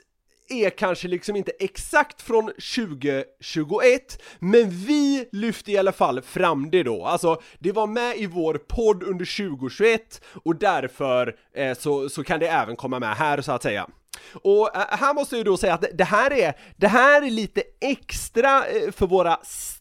är kanske liksom inte exakt från 2021, men vi lyfte i alla fall fram det då. Alltså, det var med i vår podd under 2021 och därför eh, så, så kan det även komma med här så att säga. Och eh, här måste jag ju då säga att det- här är, det här är lite extra eh, för våra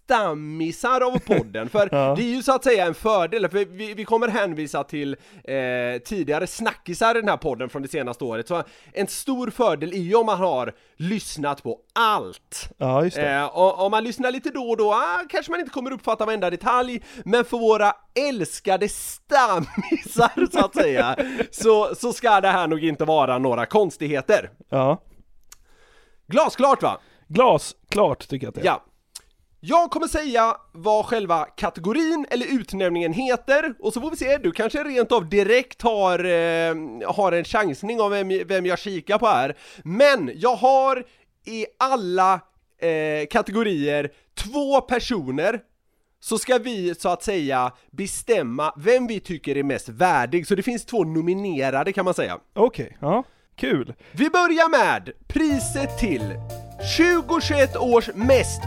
stammisar av podden, för Ja. det är ju så att säga en fördel, för vi, vi kommer hänvisa till eh, tidigare snackisar i den här podden från det senaste året, så en stor fördel är ju om man har lyssnat på allt. Ja, just det. Eh, och om man lyssnar lite då och då, ah, kanske man inte kommer uppfatta varenda detalj, men för våra älskade stammisar så att säga, så, så ska det här nog inte vara några konstigheter. Ja. Glasklart va? Glas, klart tycker jag att det är. Ja. Jag kommer säga vad själva kategorin eller utnämningen heter, och så får vi se, du kanske rent av direkt har, eh, har en chansning av vem, vem jag kikar på här. Men jag har i alla eh, kategorier två personer så ska vi så att säga bestämma vem vi tycker är mest värdig, så det finns två nominerade kan man säga. Okej, ja. Kul. Vi börjar med priset till 2021 års mest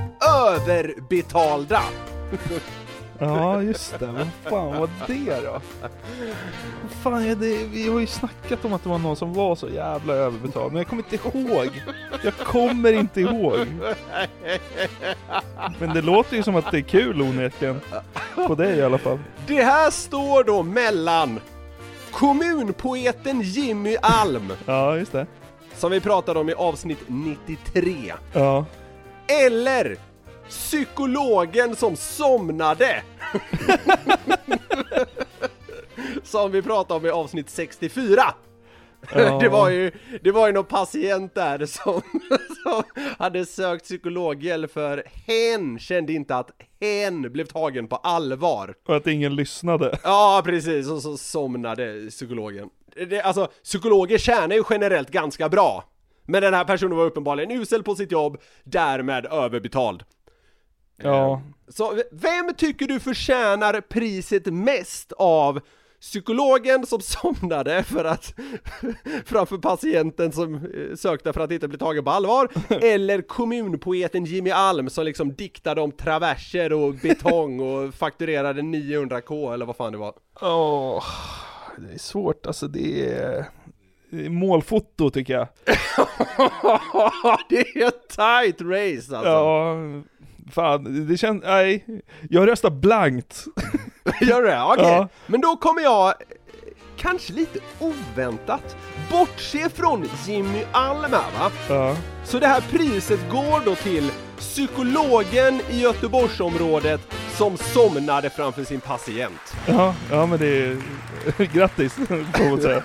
överbetalda. Ja, just det. Vad fan var det då? Fan är det? Vi har ju snackat om att det var någon som var så jävla överbetald, men jag kommer inte ihåg. Jag kommer inte ihåg. Men det låter ju som att det är kul onekligen. På dig i alla fall. Det här står då mellan kommunpoeten Jimmy Alm, Ja, just det. som vi pratade om i avsnitt 93, Ja. eller psykologen som somnade. som vi pratade om i avsnitt 64. Ja. Det var ju, det var ju någon patient där som, som hade sökt psykologhjälp för hen kände inte att hen blev tagen på allvar. Och att ingen lyssnade. Ja, precis, och så somnade psykologen. Det, alltså, psykologer tjänar ju generellt ganska bra. Men den här personen var uppenbarligen usel på sitt jobb, därmed överbetald. Ja. Så v- vem tycker du förtjänar priset mest av psykologen som somnade för att framför patienten som eh, sökte för att inte bli tagen på allvar eller kommunpoeten Jimmy Alm som liksom diktade om traverser och betong och fakturerade 900k eller vad fan det var. Åh, det är svårt alltså. Det är, det är målfoto tycker jag. det är ett tight race alltså. Ja, fan, det känns, nej. Jag röstar blankt. Gör du det? Okej. Ja. Men då kommer jag, eh, kanske lite oväntat, bortse från Jimmy Alm här va? Ja. Så det här priset går då till psykologen i Göteborgsområdet som somnade framför sin patient. Ja, ja men det är, grattis får man säga.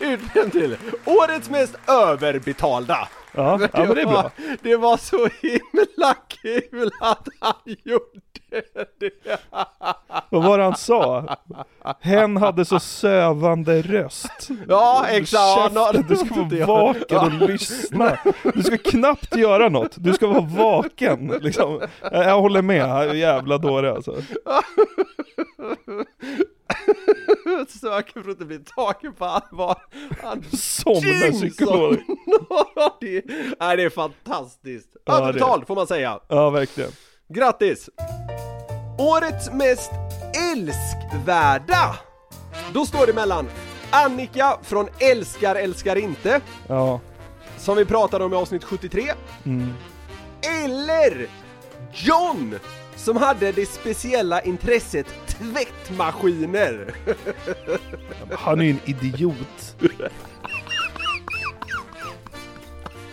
Utnämnd till årets mest överbetalda. Ja, ja men det är bra. Var, det var så himla kul att han gjorde det. Vad var det han sa? Hen hade så sövande röst. Ja, exakt. Käften, du ska vara vaken och lyssna. Du ska knappt göra något, du ska vara vaken. Liksom. Jag håller med, jävla dåre alltså. Söker för att inte bli tagen på allvar. Han Somnar psykolog. det, nej, det är fantastiskt. Ja, Överbetald får man säga. Ja, verkligen. Grattis! Årets mest älskvärda! Då står det mellan Annika från Älskar älskar inte, Ja. som vi pratade om i avsnitt 73, Mm. eller John, som hade det speciella intresset tvättmaskiner. Han är ju en idiot.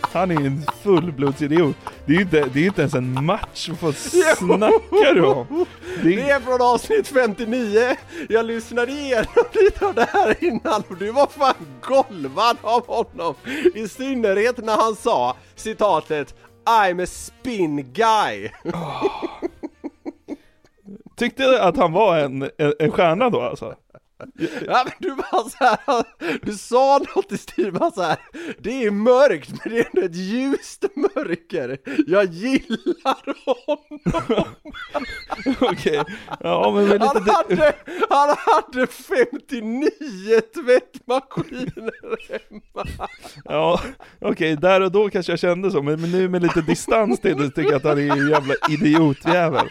Han är en fullblodsidiot. Det är ju inte, det är inte ens en match, vad snackar du om? Det Det är, är från avsnitt 59, jag lyssnade igenom lite av det här innan och du var fan golvad av honom. I synnerhet när han sa citatet I'm a spin guy tyckte du att han var en, en, en stjärna då alltså? Ja men du var så här, du sa något i stil med så här. det är mörkt men det är ändå ett ljust mörker. Jag gillar honom. Okej, ja men med Han lite... hade, han hade 59 tvättmaskiner hemma. Ja, okej, där och då kanske jag kände så, men, nu med lite distans till det tycker jag att han är en jävla idiotjävel.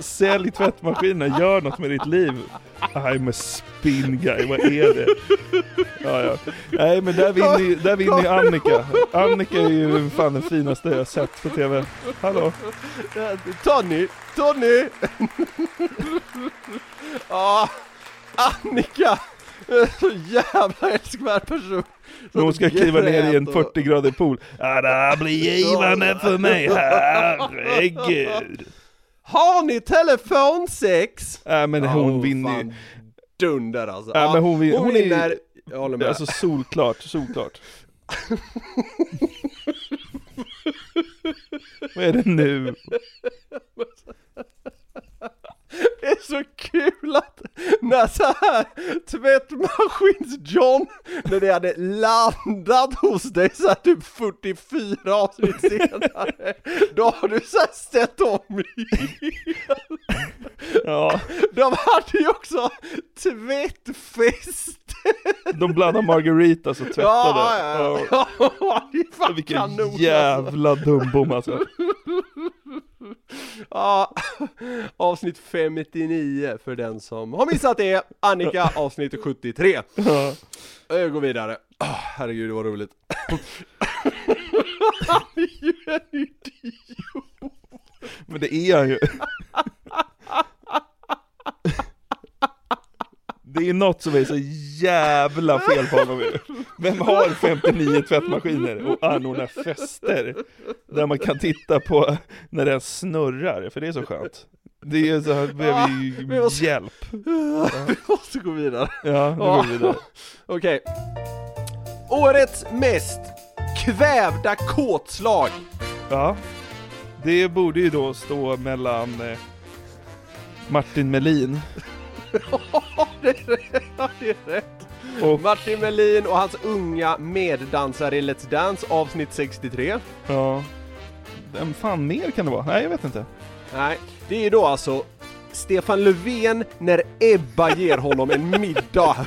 Sälj tvättmaskiner, gör något med ditt liv. I'm a spin guy, vad är det? Ja, ja. Nej men där vinner, ju- där vinner ju Annika. Annika är ju fan den finaste jag sett på TV. Hallå? Tony, Tony! Ja, Annika! Så jävla älskvärd person. Men hon ska kliva ner i en grät och- 40 grader pool. Ja, det här blir givande för mig, herregud. Har ni telefonsex? Nej men hon Ja, vinner ju. Dunder alltså. Ja, men hon hon hon är vinner. Jag håller med. Alltså solklart, solklart. Vad är det nu? Så kul att när så här tvättmaskins-John, när det hade landat hos dig så här typ 44 avsnitt senare, då har du så här ställt om Ja, De hade ju också tvättfest! de blandade margaritas och tvättade. Ja, ja, ja. ja. det är fan Vilken kanon alltså. jävla dumbom alltså. Ja, avsnitt 59 för den som har missat det. Annika, avsnitt 73. Ja. Jag går vidare. Oh, herregud, det var roligt. Han är ju en idiot. Men det är han ju. Det är något som är så jävla fel på honom. Vem har 59 tvättmaskiner och anordnar fester? Där man kan titta på när den snurrar, för det är så skönt. Det är så här, behöver ju vi måste- hjälp. Vi måste gå vidare. Ja, nu går vi vidare. Okej. Årets mest kvävda kåtslag. Ja, det borde ju då stå mellan eh, Martin Melin Ja, det är rätt. Ja, det är rätt. och Martin Melin och hans unga meddansare i Let's Dance avsnitt 63. ja, vem fan mer kan det vara? Nej, jag vet inte. Nej, det är då alltså Stefan Löfven när Ebba ger honom en middag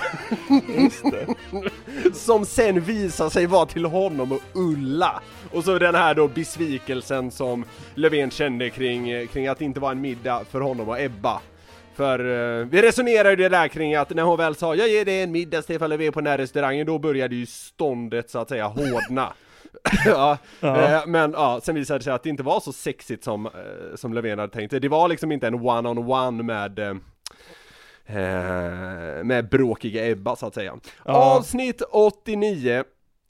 som sen visar sig vara till honom och Ulla. Och så den här då besvikelsen som Löfven kände kring, kring att det inte var en middag för honom och Ebba. För eh, vi resonerade ju det där kring att när hon väl sa jag ger dig en middag Stefan Löfven på den här restaurangen, då började ju ståndet så att säga hårdna. ja, Ja. Eh, men ja, sen visade det sig att det inte var så sexigt som, eh, som Löfven hade tänkt. Det var liksom inte en one-on-one med eh, med bråkiga Ebba så att säga. Ja. Avsnitt 89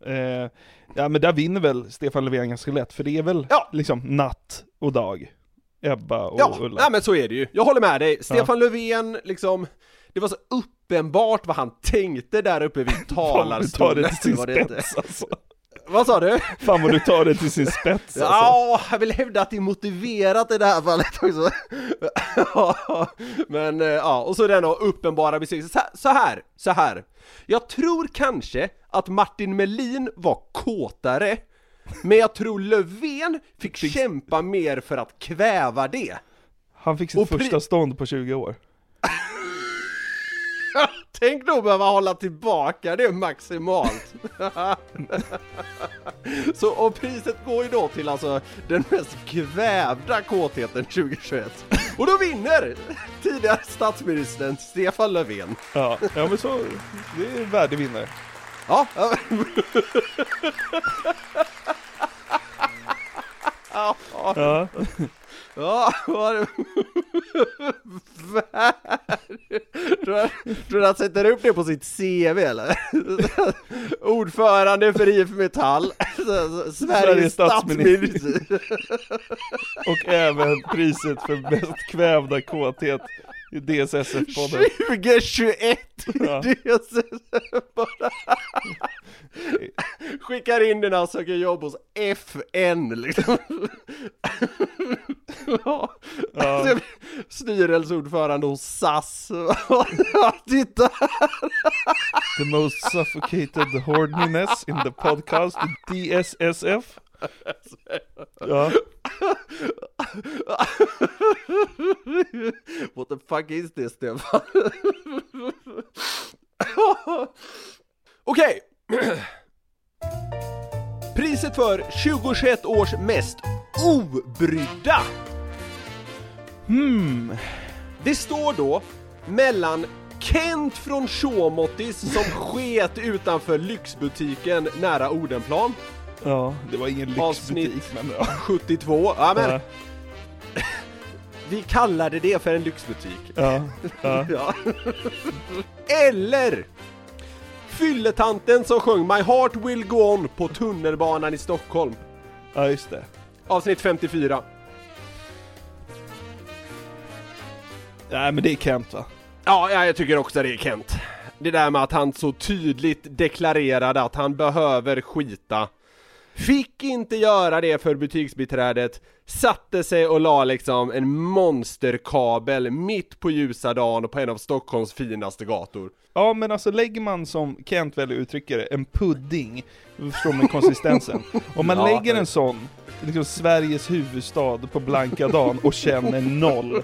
Eh, ja men där vinner väl Stefan Löfven ganska lätt, för det är väl Ja. liksom natt och dag. Ebba och Ja, Ulla. nej men så är det ju. Jag håller med dig. Stefan Löfven, liksom, det var så uppenbart vad han tänkte där uppe vid vad du tar talarstolen. det till sin Var det inte? spets alltså. Vad sa du? Fan vad du tar det till sin spets alltså. Ja, jag vill hävda att det är motiverat i det här fallet också. Ja, Men eh, ja, och så den då uppenbara besvikelsen. Så- här, så här. Jag tror kanske att Martin Melin var kåtare, men jag tror Löfven fick kämpa mer för att kväva det. Han fick sitt Och första stånd på 20 år. Tänk då behöva hålla tillbaka det maximalt. Så, och priset går ju då till alltså den mest kvävda kåtheten 2021. Och då vinner tidigare statsministern Stefan Löfven. Ja, ja men så, det är en värdig vinnare. Ja, ja. Ja, vad Tror du- tror du han sätter upp det på sitt CV eller? Ordförande för IF Metall, Sveriges Sveriges statsminister. Och även priset för mest kvävda kåthet i DSSF-podden. 2021! Ja. Bara Skickar in den och söker jobb hos FN liksom. Ja. Ja. Styrelseordförande hos SAS. Ja, Titta! The most suffocated horniness in the podcast DSSF. Ja, What the fuck is this Stefan? Okej! Priset för 2021 års mest obrydda! hmm. Det står då mellan Kent från Showmottis som sket utanför lyxbutiken nära Odenplan, Ja, det var ingen lyxbutik Avsnitt. men ja. 72, ja men Ja, vi kallade det för en lyxbutik. ja, ja. Ja. Eller Fylletanten som sjöng My Heart Will Go On på tunnelbanan i Stockholm. ja just det. Avsnitt 54. Nej men det är Kent va? Ja, ja, jag tycker också det är Kent. Det där med att han så tydligt deklarerade att han behöver skita Fick inte göra det för butiksbiträdet, satte sig och la liksom en monsterkabel mitt på ljusa dagen på en av Stockholms finaste gator. Ja men alltså lägger man som Kent väl uttrycker det, en pudding, förstår med konsistensen. Om man Ja. lägger en sån, liksom Sveriges huvudstad på blanka dagen och känner noll,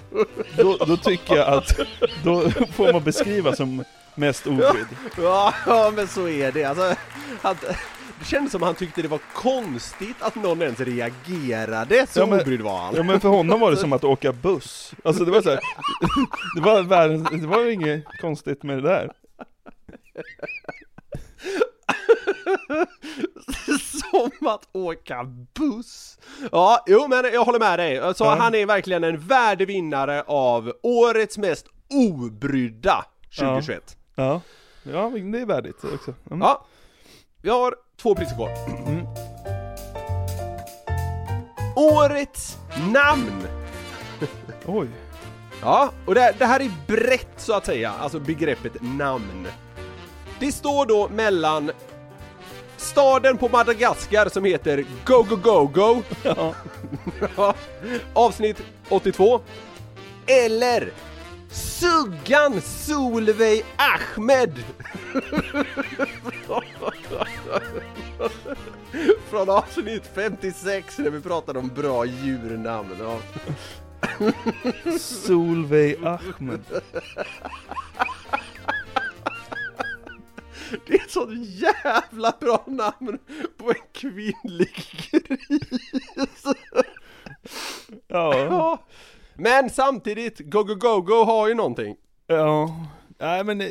då, då tycker jag att, då får man beskriva som mest obrydd. Ja, ja men så är det. Alltså, han, det kändes som han tyckte det var konstigt att någon ens reagerade, så Ja, men- obrydd var han. Ja men för honom var det som att åka buss. Alltså det var så här, det var världens, det var ju inget konstigt med det där. som att åka buss. Ja, jo men jag håller med dig. Så Ja. han är verkligen en värdevinnare av årets mest obrydda 2021. Ja, ja men det är värdigt också. Mm. Ja, vi har två priser kvar. Mm. Årets namn! Oj. Ja, och det, det här är brett så att säga, alltså begreppet namn. Det står då mellan staden på Madagaskar som heter Go Go Go Go, Ja. Avsnitt 82, eller Suggan Solveig Ahmed! Från avsnitt 56 när vi pratade om bra djurnamn. Ja. Solveig Ahmed. Det är ett sånt jävla bra namn på en kvinnlig gris! Ja. Ja. Men samtidigt, Go Go Go Go har ju någonting. Ja, nej men eh,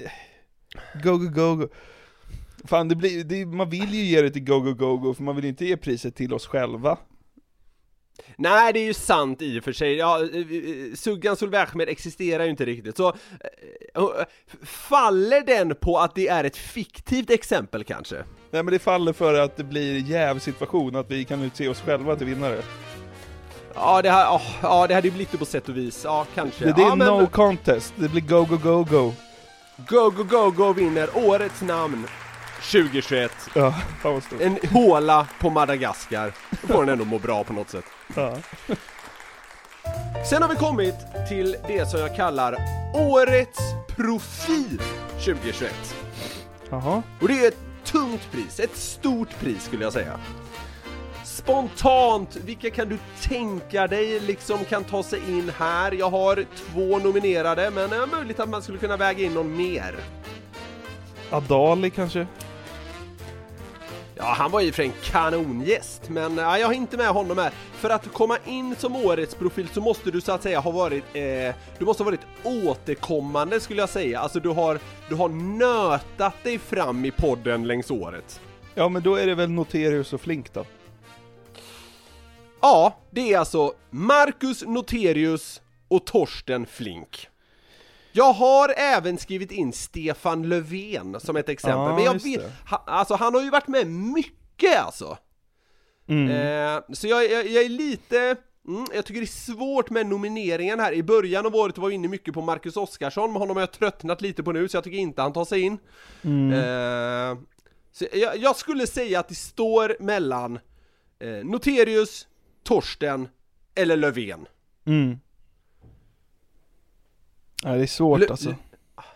Go Go Go Go Fan det blir, det, man vill ju ge det till Go Go Go Go för man vill inte ge priset till oss själva Nej, det är ju sant i och för sig. Ja, eh, eh, Suggan Solveig Ahmed existerar ju inte riktigt. Så eh, eh, faller den på att det är ett fiktivt exempel kanske? Nej men det faller för att det blir jävsituation, att vi kan utse oss själva till vinnare Ja, det, här, oh, ja, det hade ju blivit det på sätt och vis. Ja, kanske. Det, det är men... no contest. Det blir go, go, go, go. Go, go, go, go vinner årets namn 2021. Ja, en håla på Madagaskar. Då får den ändå må bra på något sätt. Ja. Sen har vi kommit till det som jag kallar Årets Profil 2021. Jaha. Och det är ett tungt pris, ett stort pris skulle jag säga. Spontant, vilka kan du tänka dig liksom kan ta sig in här? Jag har två nominerade, men det är möjligt att man skulle kunna väga in någon mer. Adali kanske? Ja, han var ju för en kanongäst, men ja, jag har inte med honom här. För att komma in som årets profil så måste du så att säga ha varit, eh, du måste ha varit återkommande skulle jag säga. Alltså du har, du har nötat dig fram i podden längs året. Ja men då är det väl Noterius och Flink då? Ja, det är alltså Marcus Noterius och Torsten Flink. Jag har även skrivit in Stefan Löfven som ett exempel, Ja, men jag vet, det. ha, alltså han har ju varit med mycket alltså. Mm. Eh, så jag, jag, jag är lite, mm, jag tycker det är svårt med nomineringen här. I början av året var jag inne mycket på Marcus Oskarsson, men honom har jag tröttnat lite på nu, så jag tycker inte han tar sig in. Mm. Eh, så jag, jag skulle säga att det står mellan eh, Noterius, Torsten eller Löfven. Mm. Nej det är svårt Lö- alltså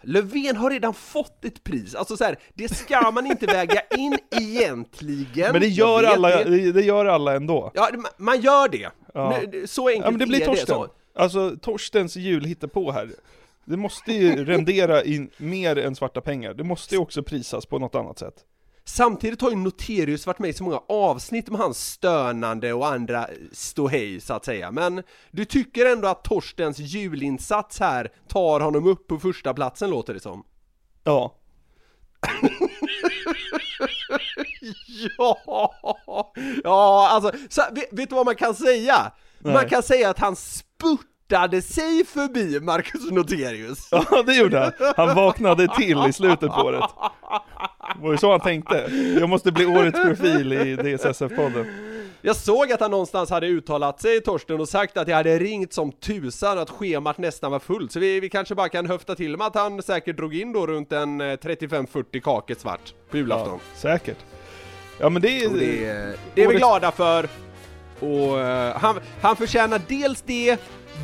Löfven har redan fått ett pris, alltså så här, det ska man inte väga in egentligen. Men det gör, alla, det. det, det gör alla ändå Ja, det- man- gör det. Ja. Så enkelt Ja men det blir är Torsten. så. Alltså Torstens jul på här. Det måste ju rendera in mer än svarta pengar. Det måste ju också prisas på något annat sätt. Samtidigt har ju Noterius varit med i så många avsnitt med hans stönande och andra ståhej så att säga, men du tycker ändå att Torstens julinsats här tar honom upp på första platsen låter det som? Ja. Ja, ja alltså, så, vet, vet du vad man kan säga? Man Nej. kan säga att han spurtade sig förbi Marcus Noterius. Ja det gjorde han. Han vaknade till i slutet på året. Det var ju så han tänkte. Jag måste bli årets profil i DSSF-podden. Jag såg att han någonstans hade uttalat sig, Torsten, och sagt att jag hade ringt som tusan att schemat nästan var fullt. Så vi, vi kanske bara kan höfta till med att han säkert drog in då runt en eh, 35-40 kakor svart på julafton. Ja, säkert. Ja men det är... Och det, är- det är vi glada för. Och eh, han, han förtjänar dels det,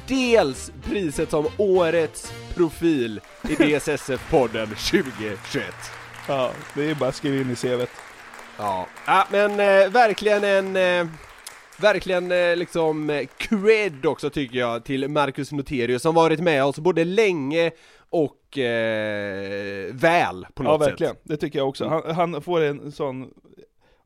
dels priset som årets profil i DSSF-podden 2021. Ja, det är bara att skriva in i CVt. Ja, ja men eh, verkligen en... Eh, verkligen eh, liksom eh, cred också tycker jag till Marcus Noterius som varit med oss både länge och eh, väl på Ja något verkligen, sätt. det tycker jag också. Han, han får en sån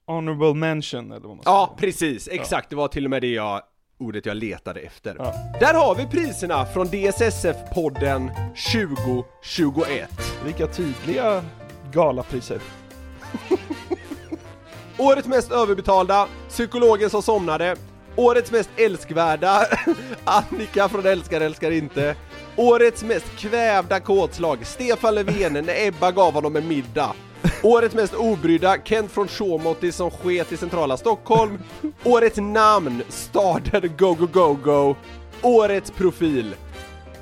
honorable mention eller vad man ska Ja, säga. precis, exakt. Det var till och med det jag, ordet jag letade efter. Ja. Där har vi priserna från DSSF-podden 2021. Vilka tydliga galapriser. Årets mest överbetalda, psykologen som somnade. Årets mest älskvärda, Annika från Älskar älskar inte. Årets mest kvävda kåtslag, Stefan Löfven när Ebba gav honom en middag. Årets mest obrydda, Kent från Shawmotti som sket i centrala Stockholm. Årets namn, staden Go Go Go Go. Årets profil,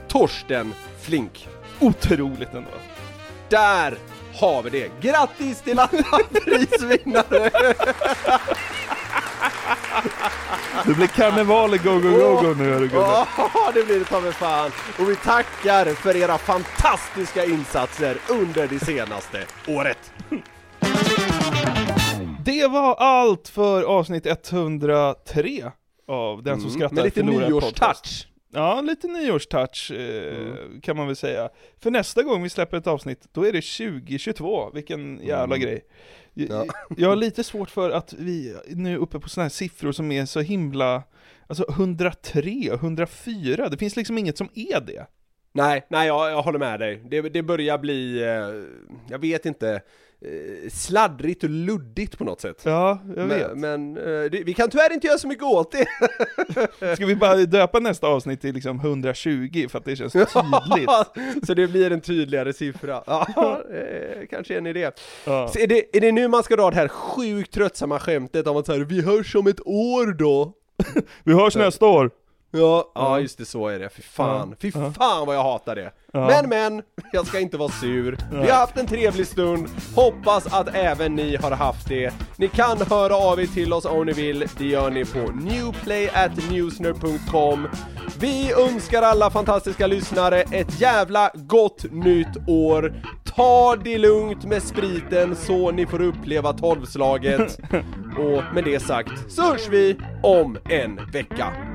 Torsten Flink. Otroligt ändå. Där har vi det! Grattis till alla prisvinnare! Det blir karneval i Go Go Go Go nu hörru. Ja, det blir det ta mig fan! Och vi tackar för era fantastiska insatser under det senaste året! Det var allt för avsnitt 103 av Den som skrattar Mm, Med lite nyårstouch! Ja, lite nyårstouch eh, kan man väl säga. För nästa gång vi släpper ett avsnitt, då är det 2022. Vilken jävla grej. Jag, Ja. jag har lite svårt för att vi nu är uppe på sådana här siffror som är så himla... Alltså 103, 104, det finns liksom inget som är det. Nej, nej jag, jag håller med dig. Det, det börjar bli, eh, jag vet inte, sladdrigt och luddigt på något sätt. Ja, jag vet. Men, men eh, det, vi kan tyvärr inte göra så mycket åt det. Ska vi bara döpa nästa avsnitt till liksom 120 för att det känns tydligt? så det blir en tydligare siffra. Ja, eh, kanske en idé. Ja. Så är, det, är det nu man ska dra det här sjukt tröttsamma skämtet om att säga vi hörs om ett år då? Vi hörs nästa år! Ja, ja just det, så är det. Fy fan, Ja, fy fan vad jag hatar det. Ja. Men men, jag ska inte vara sur. Vi har haft en trevlig stund, hoppas att även ni har haft det. Ni kan höra av er till oss om ni vill, det gör ni på newplay.newsner.com. Vi önskar alla fantastiska lyssnare ett jävla gott nytt år. Ta det lugnt med spriten så ni får uppleva tolvslaget. Och med det sagt så hörs vi om en vecka.